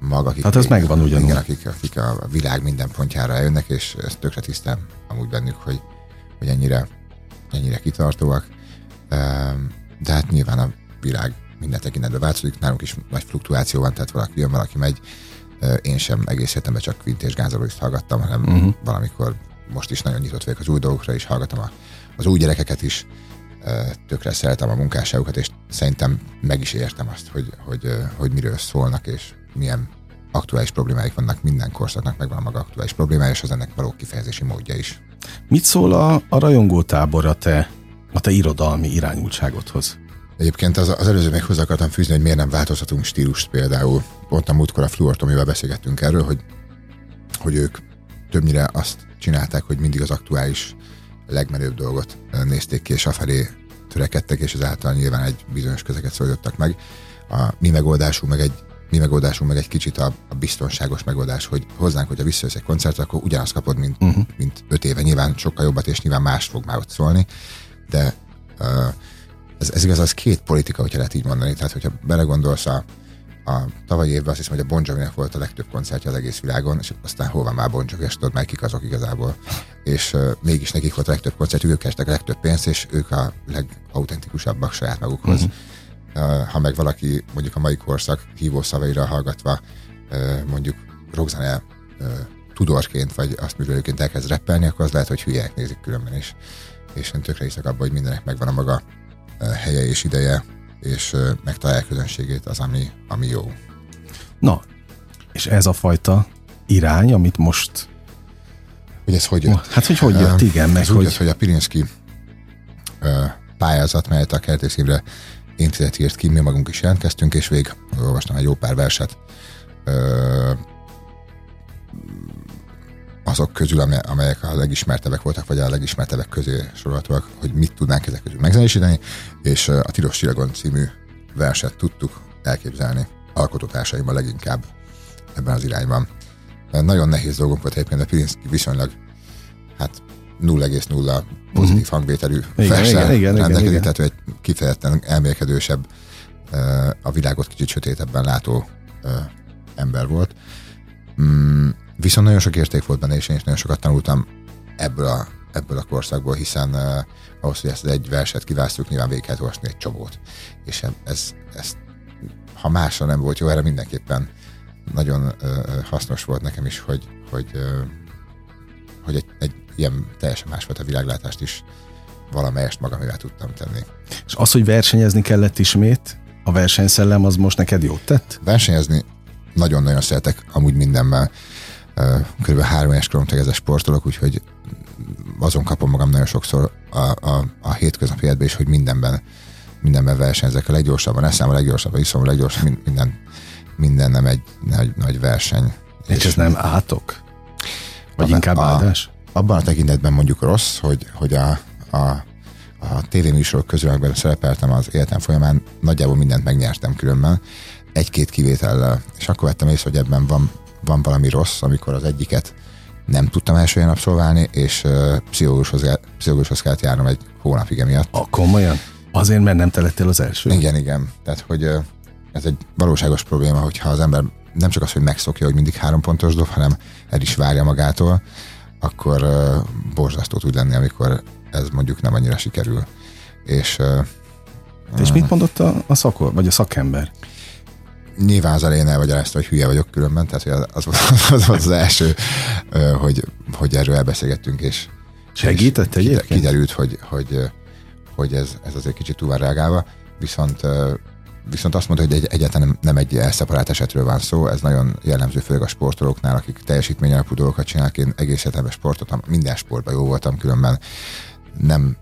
mag, akik, hát az megvan ugyanúgy. Igen, akik, akik a világ minden pontjára eljönnek, és ezt tökre tisztán amúgy bennük, hogy, hogy ennyire ennyire kitartóak, de hát nyilván a világ minden tekintetben változik, nálunk is nagy fluktuáció van, tehát valaki jön, valaki megy, én sem egész életemben csak Quint és Gánzolóist hallgattam, hanem uh-huh. valamikor most is nagyon nyitott vagyok az új dolgokra, és hallgatom a, az új gyerekeket is, tökre szeretem a munkásságukat, és szerintem meg is értem azt, hogy, hogy, hogy miről szólnak, és milyen aktuális problémáik vannak, minden korszaknak megvan a maga aktuális problémája, és az ennek való kifejezési módja is. Mit szól a, a rajongótábor a te, a te irodalmi irányultságodhoz? Egyébként az, az előző még hozzá akartam fűzni, hogy miért nem változhatunk stílust például. Pont a múltkor a Fluortomival beszélgettünk erről, hogy, hogy ők többnyire azt csinálták, hogy mindig az aktuális legmenőbb dolgot nézték ki, és afelé törekedtek, és ezáltal nyilván egy bizonyos közeket szólítottak meg. A mi megoldásunk meg egy mi megoldásunk meg egy kicsit a, a biztonságos megoldás, hogy hozzánk, hogyha visszajössz egy koncertre, akkor ugyanazt kapod, mint, uh-huh. mint öt éve. Nyilván sokkal jobbat, és nyilván más fog már ott szólni, de uh, ez, ez igaz, az két politika, hogyha lehet így mondani. Tehát, hogyha belegondolsz a, a tavalyi évben azt hiszem, hogy a Bon jovi volt a legtöbb koncertje az egész világon, és aztán hol van már Bon Jovi, és tudod már kik azok igazából. És uh, mégis nekik volt a legtöbb koncertjük, ők kerestek a legtöbb pénzt, és ők a legautentikusabbak saját magukhoz. Uh-huh. Uh, ha meg valaki mondjuk a mai korszak hívó szavaira hallgatva uh, mondjuk rockzene uh, tudorként, vagy azt művelőként elkezd reppelni, akkor az lehet, hogy hülyek nézik különben is. És én tökre hiszek abban, hogy mindenek megvan a maga helye és ideje, és megtalálja közönségét az, ami, ami jó. Na, és ez a fajta irány, amit most... Hogy ez hogy jött? Hát, hogy hogy jött, igen. Meg ez hogy... úgy jött, hogy a Pirinszki pályázat, melyet a kertészívre intézet írt ki, mi magunk is jelentkeztünk, és végig olvastam egy jó pár verset azok közül, amelyek a legismertebbek voltak, vagy a legismertebbek közé sorolhatóak, hogy mit tudnánk ezek közül megzenésíteni, és a Tilos Csiragon című verset tudtuk elképzelni alkotótársaimmal leginkább ebben az irányban. Nagyon nehéz dolgunk volt egyébként, de Pirinszki viszonylag hát 0,0 pozitív uh-huh. hangvételű versel rendelkezik, tehát egy kifejezetten elmélkedősebb, a világot kicsit sötétebben látó ember volt. Viszont nagyon sok érték volt benne, és én is nagyon sokat tanultam ebből a, ebből a korszakból, hiszen uh, ahhoz, hogy ezt egy verset kiválasztjuk, nyilván végig kellett olvasni egy csomót. És ez, ez, ha másra nem volt jó, erre mindenképpen nagyon uh, hasznos volt nekem is, hogy, hogy, uh, hogy egy, egy ilyen teljesen másfajta világlátást is valamelyest magamével tudtam tenni. És az, hogy versenyezni kellett ismét, a versenyszellem az most neked jót tett? Versenyezni nagyon-nagyon szeretek amúgy mindenben kb. három éves koromtól ez a sportolok, úgyhogy azon kapom magam nagyon sokszor a, a, a hétköznapi életben is, hogy mindenben mindenben versenyzek. A leggyorsabban eszem, a leggyorsabban iszom, a leggyorsabban minden, minden nem egy nagy, nagy verseny. És, és ez nem átok? Vagy a, inkább áldás? Abban a tekintetben mondjuk rossz, hogy, hogy a, a, a tévéműsorok közül, amiben szerepeltem az életem folyamán, nagyjából mindent megnyertem különben, egy-két kivétellel. És akkor vettem észre, hogy ebben van van valami rossz, amikor az egyiket nem tudtam első ilyen abszolválni, és uh, pszichológushoz, pszichológushoz kellett járnom egy hónapig emiatt. A komolyan? Azért, mert nem te lettél az első? Igen, igen. Tehát, hogy uh, ez egy valóságos probléma, hogyha az ember nem csak az, hogy megszokja, hogy mindig három pontos dob, hanem el is várja magától, akkor uh, borzasztó tud lenni, amikor ez mondjuk nem annyira sikerül. És, uh, és mit mondott a, a szakor, vagy a szakember? Nyilván az elején elmagyarázta, hogy hülye vagyok különben, tehát az volt az, volt az első, hogy, hogy erről elbeszélgettünk, és Segített és egyébként? Kiderült, hogy, hogy, hogy ez, ez azért kicsit túl van viszont viszont azt mondta, hogy egy, egyáltalán nem, nem egy elszeparált esetről van szó, ez nagyon jellemző főleg a sportolóknál, akik teljesítmény alapú dolgokat csinálnak, én egész életemben sportoltam, minden sportban jó voltam, különben nem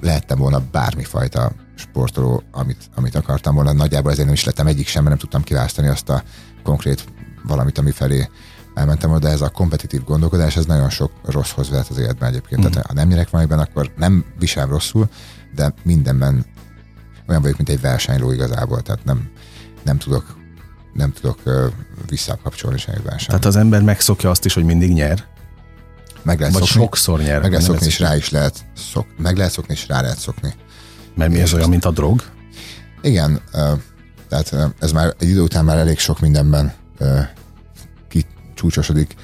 lehettem volna bármifajta sportoló, amit, amit akartam volna. Nagyjából ezért nem is lettem egyik sem, mert nem tudtam kiválasztani azt a konkrét valamit, ami felé elmentem oda, de ez a kompetitív gondolkodás, ez nagyon sok rosszhoz vezet az életben egyébként. Mm. Tehát ha nem nyerek valamiben, akkor nem viselem rosszul, de mindenben olyan vagyok, mint egy versenyló igazából, tehát nem, nem tudok nem tudok uh, visszakapcsolni semmiben sem. Tehát az ember megszokja azt is, hogy mindig nyer? Meg lehet Vagy szokni, sokszor nyer. Meg lehet szokni, és rá is lehet szok, meg lehet szokni, és rá lehet szokni. Mert mi ez olyan, mint a drog? Igen, tehát ez már egy idő után már elég sok mindenben kicsúcsosodik,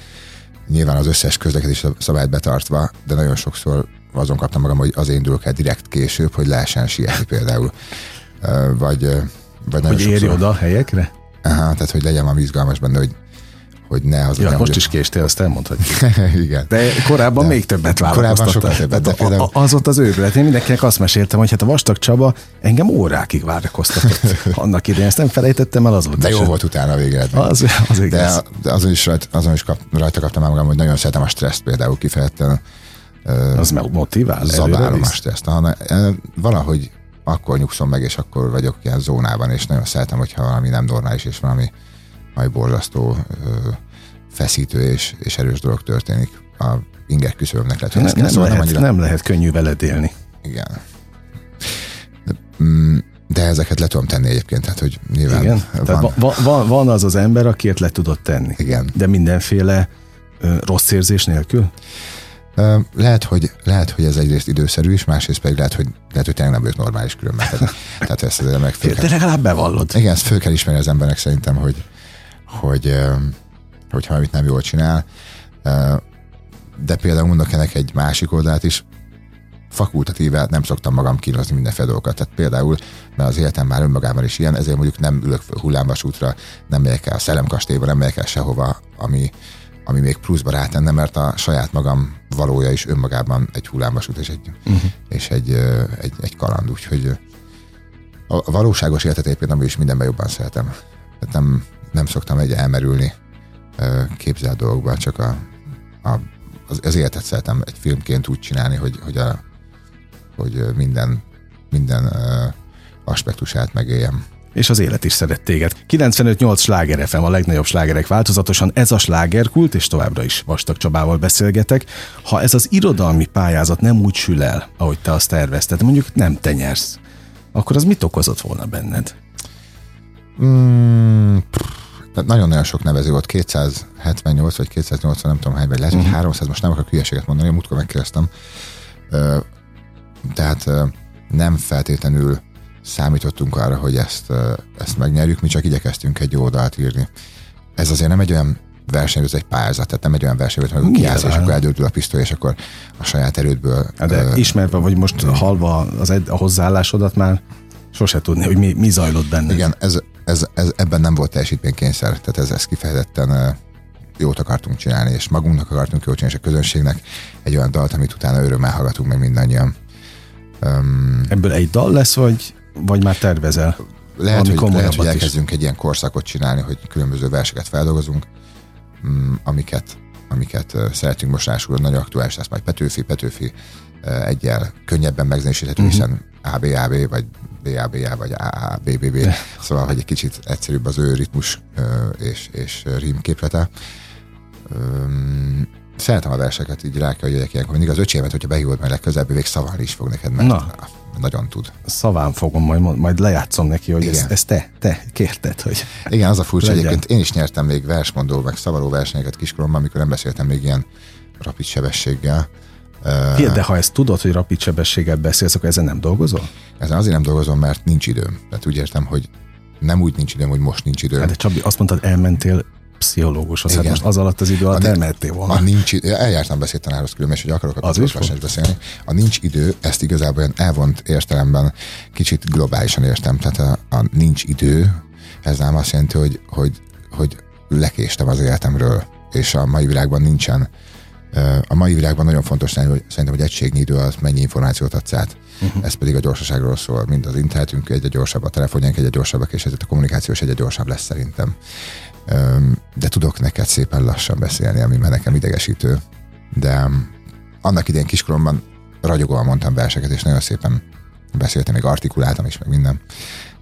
nyilván az összes közlekedés szabályt betartva, de nagyon sokszor azon kaptam magam, hogy az indulok el direkt később, hogy lehessen sietni például. Vagy, vagy nagyon Hogy érj sokszor- oda a helyekre? Aha, tehát, hogy legyen valami izgalmas benne, hogy, hogy ne az Ja, nem, most is késtél, azt elmondhatjuk. Igen. De korábban De- még többet Korábban sokkal többet, de például- a- Az volt az őrület. Én mindenkinek azt meséltem, hogy hát a Vastag Csaba engem órákig várakoztatott annak idején. Ezt nem felejtettem el azóta De jó volt utána a végeredmény. Az, az igaz. De, azon is, rajta, azon is kap, rajta kaptam el magam, hogy nagyon szeretem a stresszt például kifejezetten. Az meg motivál. zabálom a stresszt. Ha, ö, valahogy akkor nyugszom meg, és akkor vagyok ilyen zónában, és nagyon szeretem, hogyha valami nem normális, és valami, valami borzasztó, feszítő és, és erős dolog történik. A inger küszöbömnek lehet, hogy Nem, kell nem, szólnom lehet, annyira. nem lehet könnyű veled élni. Igen. De, mm, de ezeket le tudom tenni egyébként, tehát hogy nyilván Igen? Tehát van, van, van, van az az ember, akiért le tudod tenni. Igen. De mindenféle ö, rossz érzés nélkül? Ö, Lehet hogy, lehet, hogy ez egyrészt időszerű is, másrészt pedig lehet, hogy, lehet, hogy tényleg nem vagyok normális különben. Tehát, tehát ezt az meg föl De kell, legalább bevallod. igen, ezt föl kell ismerni az embernek szerintem, hogy, hogy, ö, hogy valamit nem jól csinál. De például mondok ennek egy másik oldalt is, fakultatíve nem szoktam magam kínozni mindenféle dolgokat. Tehát például, mert az életem már önmagában is ilyen, ezért mondjuk nem ülök hullámvasútra, nem megyek el a szellemkastélyba, nem megyek el sehova, ami, ami még pluszba rátenne, mert a saját magam valója is önmagában egy hullámvasút és egy, uh-huh. és egy, egy, egy kaland. Úgyhogy a valóságos életet éppen amúgy is mindenben jobban szeretem. Tehát nem, nem szoktam egy elmerülni képzelt dolgokban, csak a, a, az, az életet szeretem egy filmként úgy csinálni, hogy, hogy, a, hogy minden, minden aspektusát megéljem. És az élet is szeret téged. 95-8 sláger FM, a legnagyobb slágerek változatosan. Ez a slágerkult, és továbbra is Vastag Csabával beszélgetek. Ha ez az irodalmi pályázat nem úgy sül el, ahogy te azt tervezted, mondjuk nem te nyersz, akkor az mit okozott volna benned? Mm, pff, tehát nagyon-nagyon sok nevező volt, 278 vagy 280, nem tudom hány, vagy lehet, hogy 300, most nem akarok hülyeséget mondani, múltkor megkérdeztem. Tehát nem feltétlenül számítottunk arra, hogy ezt, ezt megnyerjük, mi csak igyekeztünk egy jó oldalt írni. Ez azért nem egy olyan verseny, ez egy pályázat, tehát nem egy olyan verseny, hogy kiállsz, és akkor eldődül a pisztoly, és akkor a saját erődből Hát De ö, ismerve, vagy most halva az ed- a hozzáállásodat már sose tudni, hogy mi, mi zajlott benned. Igen, ez, ez, ez, ebben nem volt teljesítménykényszer, tehát ez, ez kifejezetten jót akartunk csinálni, és magunknak akartunk jót csinálni, és a közönségnek egy olyan dalt, amit utána örömmel hallgatunk meg mindannyian. Um, Ebből egy dal lesz, vagy, vagy már tervezel? lehet, hogy, lehet, hogy is. elkezdünk egy ilyen korszakot csinálni, hogy különböző verseket feldolgozunk, mm, amiket, amiket ö, szeretünk most rásul, nagyon aktuális lesz majd Petőfi, Petőfi ö, egyel könnyebben megzenésíthető, uh-huh. hiszen ABAB, vagy BABA, vagy AABBB, szóval, hogy egy kicsit egyszerűbb az ő ritmus és, és rím képlete. Szeretem a verseket, így rá kell jöjjek ilyenkor. Mindig az öcsémet, hogyha behívod meg legközelebb, még szavalni is fog neked, mert Na. nagyon tud. Szaván fogom, majd, majd lejátszom neki, hogy ezt, Igen. ezt te, te kérted, hogy Igen, az a furcsa Legyen. egyébként. Én is nyertem még versmondó, meg szavaró versenyeket kiskoromban, amikor nem beszéltem még ilyen rapid sebességgel. Figyelj, de ha ezt tudod, hogy rapid sebességgel beszélsz, akkor ezen nem dolgozol? Ezen azért nem dolgozom, mert nincs időm. Tehát úgy értem, hogy nem úgy nincs időm, hogy most nincs időm. Hát de Csabi, azt mondtad, elmentél pszichológushoz, hát Igen. most az alatt az idő alatt elmentél volna. A nincs idő, eljártam beszédtanárhoz különben, és hogy akarok a is beszélni. A nincs idő, ezt igazából olyan elvont értelemben kicsit globálisan értem. Tehát a, a nincs idő, ez nem azt jelenti, hogy, hogy, hogy lekéstem az életemről, és a mai világban nincsen a mai világban nagyon fontos hogy szerintem, hogy egységnyi idő az mennyi információt adsz át. Uh-huh. Ez pedig a gyorsaságról szól. Mind az internetünk egyre gyorsabb, a telefonjaink egyre gyorsabbak, és ezért a kommunikáció is egyre gyorsabb lesz szerintem. De tudok neked szépen lassan beszélni, ami már nekem idegesítő. De annak idején kiskoromban ragyogóan mondtam verseket, és nagyon szépen beszéltem, még artikuláltam is, meg minden.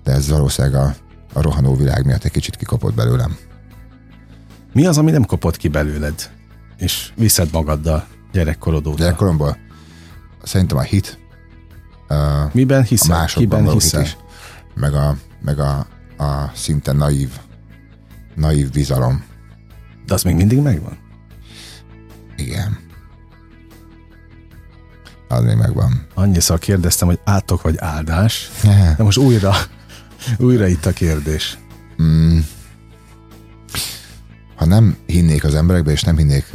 De ez valószínűleg a, a rohanó világ miatt egy kicsit kikopott belőlem. Mi az, ami nem kopott ki belőled, és viszed magaddal gyerekkorod óta? Gyerekkoromból szerintem a hit, ö, Miben a hiszel? másokban Kiben való hit hiszel? is, meg a, meg a, a szinte naív, naív bizalom. De az még mindig megvan? Igen. Az még megvan. Annyiszor kérdeztem, hogy átok vagy áldás, de most újra, újra itt a kérdés. Mm. Ha nem hinnék az emberekbe, és nem hinnék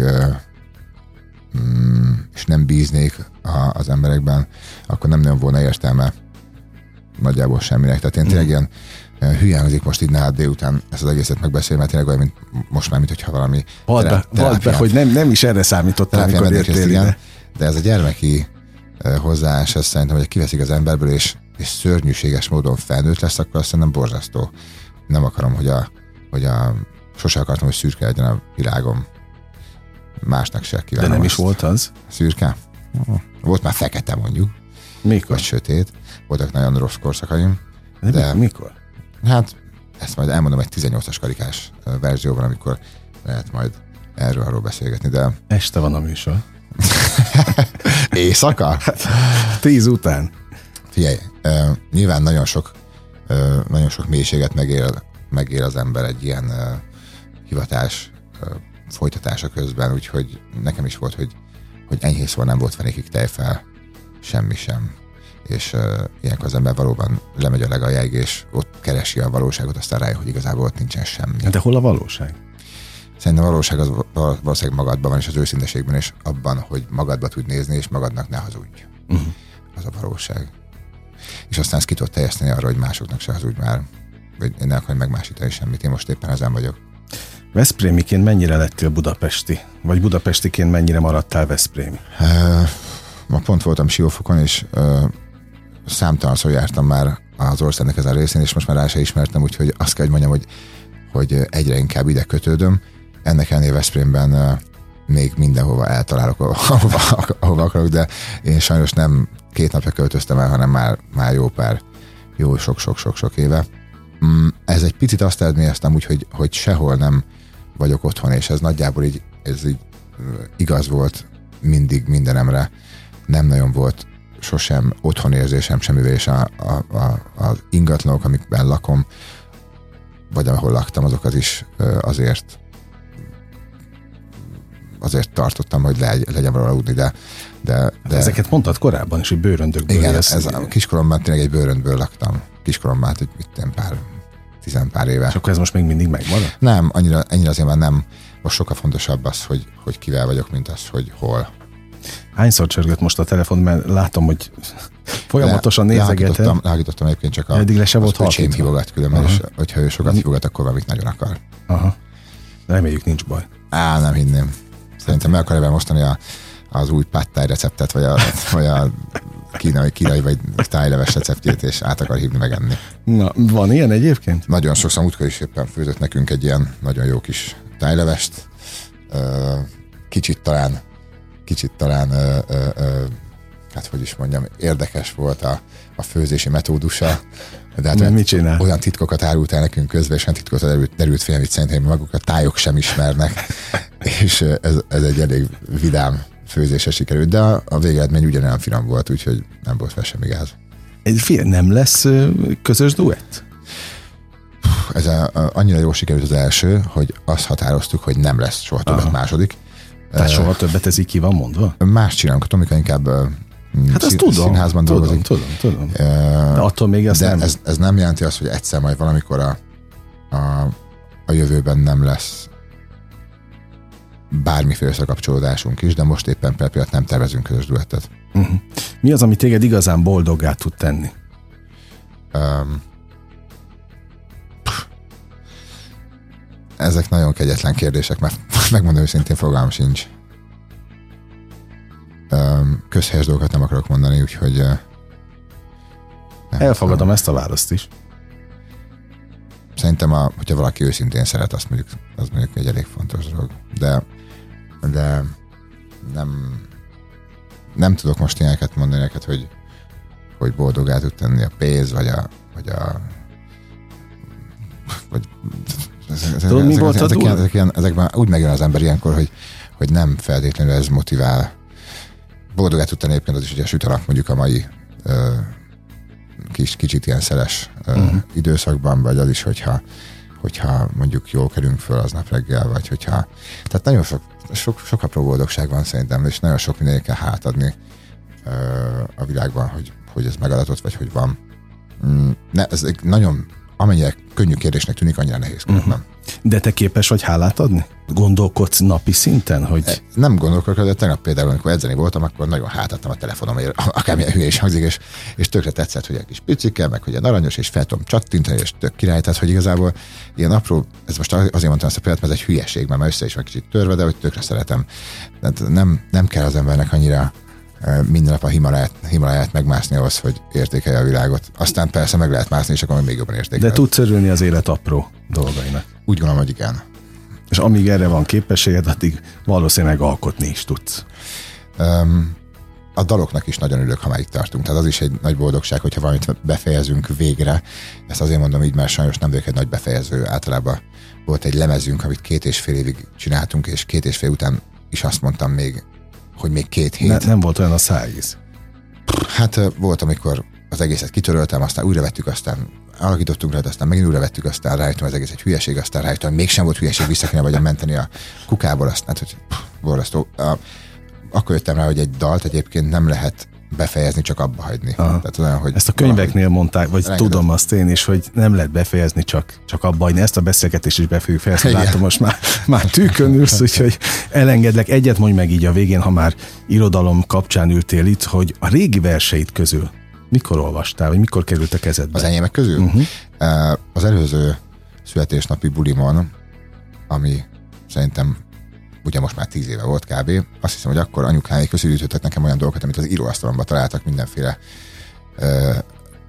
mm, és nem bíznék az emberekben, akkor nem nagyon volna értelme nagyjából semminek. Tehát én tényleg mm. ilyen hülye hangzik most így nálad délután ezt az egészet megbeszélni, mert tényleg olyan, mint most már, mintha valami Vald be, vald be, hogy nem, nem is erre számítottam, amikor értél igen, De ez a gyermeki hozzáállás, ez szerintem, hogy kiveszik az emberből, és, és szörnyűséges módon felnőtt lesz, akkor azt nem borzasztó. Nem akarom, hogy a, hogy a sose akartam, hogy szürke legyen a világom. Másnak se kívánom. De nem is volt az? Szürke? Volt már fekete mondjuk. Mikor? Vagy sötét. Voltak nagyon rossz korszakaim. De, de mikor? Hát ezt majd elmondom egy 18-as karikás verzióban, amikor lehet majd erről arról beszélgetni, de... Este van a műsor. Éjszaka? Hát, tíz után. Figyelj, uh, nyilván nagyon sok, uh, nagyon sok mélységet megél, megél az ember egy ilyen uh, hivatás folytatása közben, úgyhogy nekem is volt, hogy, hogy enyhészor nem volt fenékig tejfel, semmi sem és uh, ilyenkor az ember valóban lemegy a legaljáig, és ott keresi a valóságot, aztán rájön, hogy igazából ott nincsen semmi. De hol a valóság? Szerintem a valóság az valószínűleg magadban van, és az őszinteségben, és abban, hogy magadba tud nézni, és magadnak ne hazudj. Uh-huh. Az a valóság. És aztán ezt ki tudod teljeszteni arra, hogy másoknak se hazudj már, vagy ne akarj megmásítani semmit. Én most éppen ezen vagyok. Veszprémiként mennyire lettél budapesti? Vagy budapestiként mennyire maradtál Veszprémi? Uh, ma pont voltam Siófokon, és uh, számtalanszor jártam már az országnak ezen részén, és most már rá se ismertem, úgyhogy azt kell, hogy mondjam, hogy, hogy egyre inkább ide kötődöm. Ennek ellenére Veszprémben még mindenhova eltalálok, ahova, ahova akarok, de én sajnos nem két napja költöztem el, hanem már, már jó pár, jó sok-sok-sok-sok éve. Mm, ez egy picit azt eredményeztem úgy, hogy, hogy sehol nem vagyok otthon, és ez nagyjából így, ez így igaz volt mindig mindenemre. Nem nagyon volt sosem otthonérzésem semmivel, és a, a, a, az ingatlanok, amikben lakom, vagy ahol laktam, azokat is azért azért tartottam, hogy le, legyen valahol aludni, de, de, hát de... Ezeket mondtad korábban is, hogy bőröndökből Igen, ez a kiskoromban tényleg egy bőröndből laktam. Kiskoromban, hát itt pár, tizen pár éve. És akkor ez most még mindig megmarad? Nem, annyira, annyira azért már nem. Most sokkal fontosabb az, hogy, hogy kivel vagyok, mint az, hogy hol. Hányszor csörgött most a telefon, mert látom, hogy folyamatosan le, nézegeted. Leállítottam egyébként csak a, Eddig le se volt halkítva. hívogat különben, és hogyha ő sokat hívogat, akkor valamit nagyon akar. Aha. Reméljük nincs baj. Á, nem hinném. Szerintem meg akarja mosztani a, az új pattáj receptet, vagy a, vagy a kínai, kínai vagy tájleves receptjét, és át akar hívni megenni. Na, van ilyen egyébként? Nagyon sokszor múltkor is éppen főzött nekünk egy ilyen nagyon jó kis tájlevest. Kicsit talán kicsit talán, hát hogy is mondjam, érdekes volt a, a főzési metódusa. De hát mit csinál? Olyan titkokat árult el nekünk közben, és olyan titkokat derült, derült fél, amit szerintem maguk a tájok sem ismernek, és ez, ez egy elég vidám főzése sikerült, de a, végeredmény ugyanolyan finom volt, úgyhogy nem volt fel semmi gáz. Egy fél, nem lesz közös duett? Ez a, a, annyira jól sikerült az első, hogy azt határoztuk, hogy nem lesz soha többet második, tehát soha többet ez így ki van mondva? Más csinálunk, Tomika inkább Hát ezt tudom, színházban tudom, dolgozik. Tudom, tudom. De attól még ez de nem... Ez, ez nem jelenti azt, hogy egyszer majd valamikor a, a, a jövőben nem lesz bármiféle összekapcsolódásunk is, de most éppen per pillanat nem tervezünk közös duettet. Uh-huh. Mi az, ami téged igazán boldoggá tud tenni? Um, ezek nagyon kegyetlen kérdések, mert megmondom őszintén fogalmam sincs. Közhelyes dolgokat nem akarok mondani, úgyhogy... Nem Elfogadom tudom. ezt a választ is. Szerintem, a, hogyha valaki őszintén szeret, azt mondjuk, az mondjuk egy elég fontos dolog. De, de nem, nem tudok most ilyeneket mondani neked, hogy, hogy boldogá tud tenni a pénz, vagy a, vagy a vagy Tudod, mi volt ezek, ezek, ezek, ilyen, ezekben úgy megjön az ember ilyenkor, hogy, hogy nem feltétlenül ez motivál. Boldogát tudtam egyébként az is, hogy a süt mondjuk a mai ö, kis, kicsit ilyen szeles uh-huh. időszakban, vagy az is, hogyha, hogyha mondjuk jól kerünk föl aznap reggel, vagy hogyha... Tehát nagyon sok, sok, sok apró boldogság van szerintem, és nagyon sok mindenki kell hátadni ö, a világban, hogy, hogy ez megadatott, vagy hogy van. Mm, ne, ez egy nagyon amennyire könnyű kérdésnek tűnik, annyira nehéz. Uh-huh. De te képes vagy hálát adni? Gondolkodsz napi szinten, hogy... E, nem gondolkodok, de tegnap például, amikor edzeni voltam, akkor nagyon hátadtam a telefonomért, akármilyen hülye is hangzik, és, és tökre tetszett, hogy egy kis picike, meg hogy a aranyos, és fel tudom csattintani, és tök király, tehát hogy igazából ilyen apró, ez most azért mondtam ezt a példát, mert ez egy hülyeség, mert össze is van kicsit törve, de hogy tökre szeretem. Tehát nem, nem kell az embernek annyira minden nap a Himaláját, Himaláját megmászni ahhoz, hogy értékelje a világot. Aztán persze meg lehet mászni, és akkor még jobban értékelje. De tudsz örülni az élet apró dolgainak. Úgy gondolom, hogy igen. És amíg erre van képességed, addig valószínűleg alkotni is tudsz. Um, a daloknak is nagyon örülök, ha már itt tartunk. Tehát az is egy nagy boldogság, hogyha valamit befejezünk végre. Ezt azért mondom így, mert sajnos nem vagyok egy nagy befejező. Általában volt egy lemezünk, amit két és fél évig csináltunk, és két és fél után is azt mondtam még, hogy még két hét. Ne, nem volt olyan a szájíz. Hát volt, amikor az egészet kitöröltem, aztán újra vettük, aztán alakítottunk rá, aztán megint újra vettük, aztán rájöttem, az egész egy hülyeség, aztán rájöttem, hogy mégsem volt hülyeség, vissza kéne vagy menteni a kukából, aztán, hogy borzasztó. Akkor jöttem rá, hogy egy dalt egyébként nem lehet befejezni, csak abba hagyni. Tehát olyan, hogy Ezt a könyveknél mondták, vagy rengeteg. tudom azt én is, hogy nem lehet befejezni, csak, csak abba hagyni. Ezt a beszélgetést is be fogjuk fejezni. Látom, most már, már tűkön ülsz, úgyhogy elengedlek. Egyet mondj meg így a végén, ha már irodalom kapcsán ültél itt, hogy a régi verseit közül mikor olvastál, vagy mikor került a kezedbe? Az enyémek közül? Uh-huh. Az előző születésnapi bulimon, ami szerintem ugye most már tíz éve volt kb. Azt hiszem, hogy akkor anyukáik összegyűjtöttek nekem olyan dolgokat, amit az íróasztalomban találtak mindenféle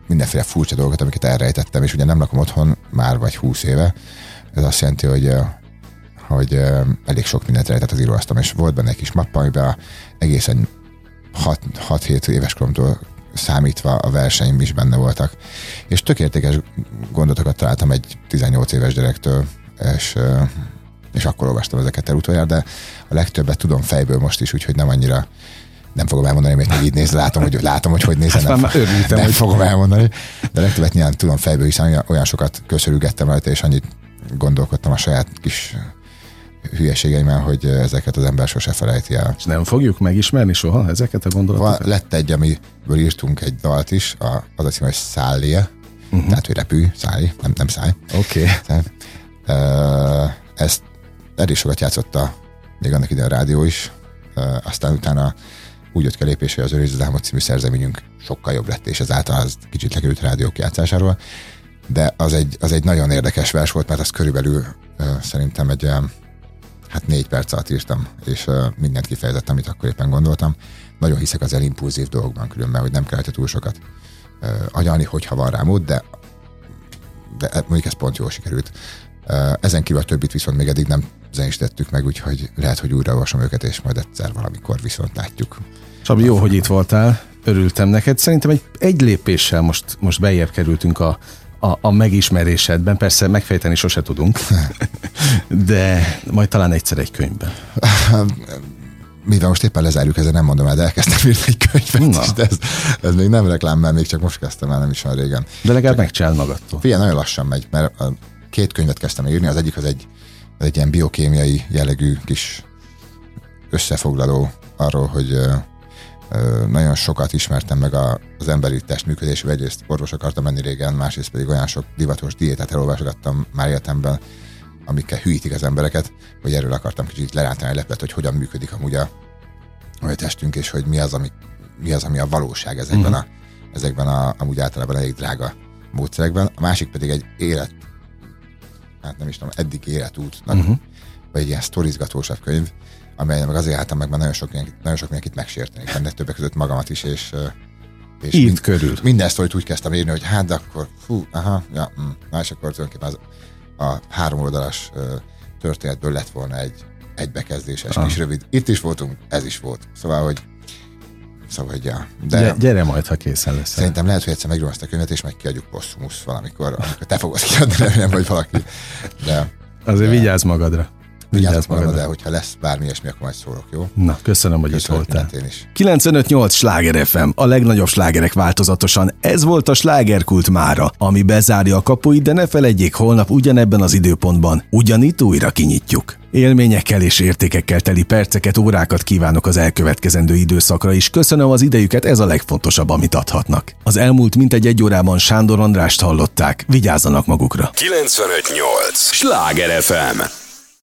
mindenféle furcsa dolgokat, amiket elrejtettem, és ugye nem lakom otthon már vagy húsz éve. Ez azt jelenti, hogy hogy elég sok mindent rejtett az íróasztalom, és volt benne egy kis mappa, amiben egészen 6-7 éves koromtól számítva a versenyim is benne voltak. És tök értékes gondolatokat találtam egy 18 éves gyerektől, és, és akkor olvastam ezeket el utoljára, de a legtöbbet tudom fejből most is, úgyhogy nem annyira nem fogom elmondani, mert így néz, látom, hogy, látom, hogy hogy nézem, nem, örültem, nem hogy fogom elmondani, de legtöbbet nyilván tudom fejből, hiszen olyan sokat köszörülgettem rajta, és annyit gondolkodtam a saját kis hülyeségeimmel, hogy ezeket az ember sose felejti el. És nem fogjuk megismerni soha ezeket a gondolatokat? Va, lett egy, amiből írtunk egy dalt is, a, az a cím, hogy Szállia, uh-huh. tehát, hogy repülj, szállj, nem, nem szállj. Oké. Okay. Ezt elég sokat játszotta még annak ide a rádió is, aztán utána úgy jött ki a lépés, hogy az Őriz Álmod című szerzeményünk sokkal jobb lett, és ezáltal az kicsit lekerült rádiók játszásáról. De az egy, az egy nagyon érdekes vers volt, mert az körülbelül szerintem egy hát négy perc alatt írtam, és mindent kifejezett, amit akkor éppen gondoltam. Nagyon hiszek az elimpulzív dolgokban különben, hogy nem kellett túl sokat agyalni, hogyha van rá mód, de, de mondjuk ez pont jól sikerült. Ezen kívül a többit viszont még eddig nem zenisítettük meg, úgyhogy lehet, hogy újra olvasom őket, és majd egyszer valamikor viszont látjuk. Sabi, jó, hogy itt voltál, örültem neked. Szerintem egy, egy lépéssel most, most bejebb kerültünk a, a, a megismerésedben. Persze megfejteni sose tudunk, de majd talán egyszer egy könyvben. Mivel most éppen lezárjuk, ezzel nem mondom el, de elkezdtem írni egy könyvet Na. is, de ez, ez még nem reklám, mert még csak most kezdtem el, nem is van régen. De legalább megcsinál magadtól. Figyelj, nagyon lassan megy, mert két könyvet kezdtem írni, az egyik az egy, az egy ilyen biokémiai jellegű kis összefoglaló arról, hogy nagyon sokat ismertem meg az emberi testműködésű, egyrészt orvos akartam menni régen, másrészt pedig olyan sok divatos diétát elolvasgattam már életemben, amikkel hűítik az embereket, hogy erről akartam kicsit lerántani leplet, hogy hogyan működik amúgy a, a testünk, és hogy mi az, ami, mi az, ami a valóság ezekben, uh-huh. a, ezekben a, amúgy általában elég drága módszerekben. A másik pedig egy élet, hát nem is tudom, eddig életútnak, uh-huh. vagy egy ilyen sztorizgatósabb könyv, amelyen meg azért álltam meg, mert nagyon sok, nagyon sok mindenkit megsérteni, benne többek között magamat is, és, és mind, körül. Minden sztorit úgy kezdtem írni, hogy hát, de akkor fú, aha, ja, mm. Na, és akkor tulajdonképpen az, a három oldalas történetből lett volna egy egybekezdéses ah. kis rövid. Itt is voltunk, ez is volt. Szóval, hogy Szóval, hogy ja. De gyere majd, ha készen lesz. Szerintem lehet, hogy egyszer megírom ezt a könyvet, és megkiadjuk posszumus valamikor, amikor te fogod kiadni, nem vagy valaki. De, Azért de, vigyázz magadra. Vigyázz magadra, de hogyha lesz bármi ilyesmi, akkor majd szólok, jó? Na, köszönöm, hogy köszönöm, itt voltál. Én is. 95.8 Sláger FM, a legnagyobb slágerek változatosan. Ez volt a slágerkult mára, ami bezárja a kapuit, de ne felejtjék, holnap ugyanebben az időpontban ugyanitt újra kinyitjuk. Élményekkel és értékekkel teli perceket, órákat kívánok az elkövetkezendő időszakra is. Köszönöm az idejüket, ez a legfontosabb, amit adhatnak. Az elmúlt mintegy egy órában Sándor Andrást hallották. Vigyázzanak magukra. 958! Sláger FM!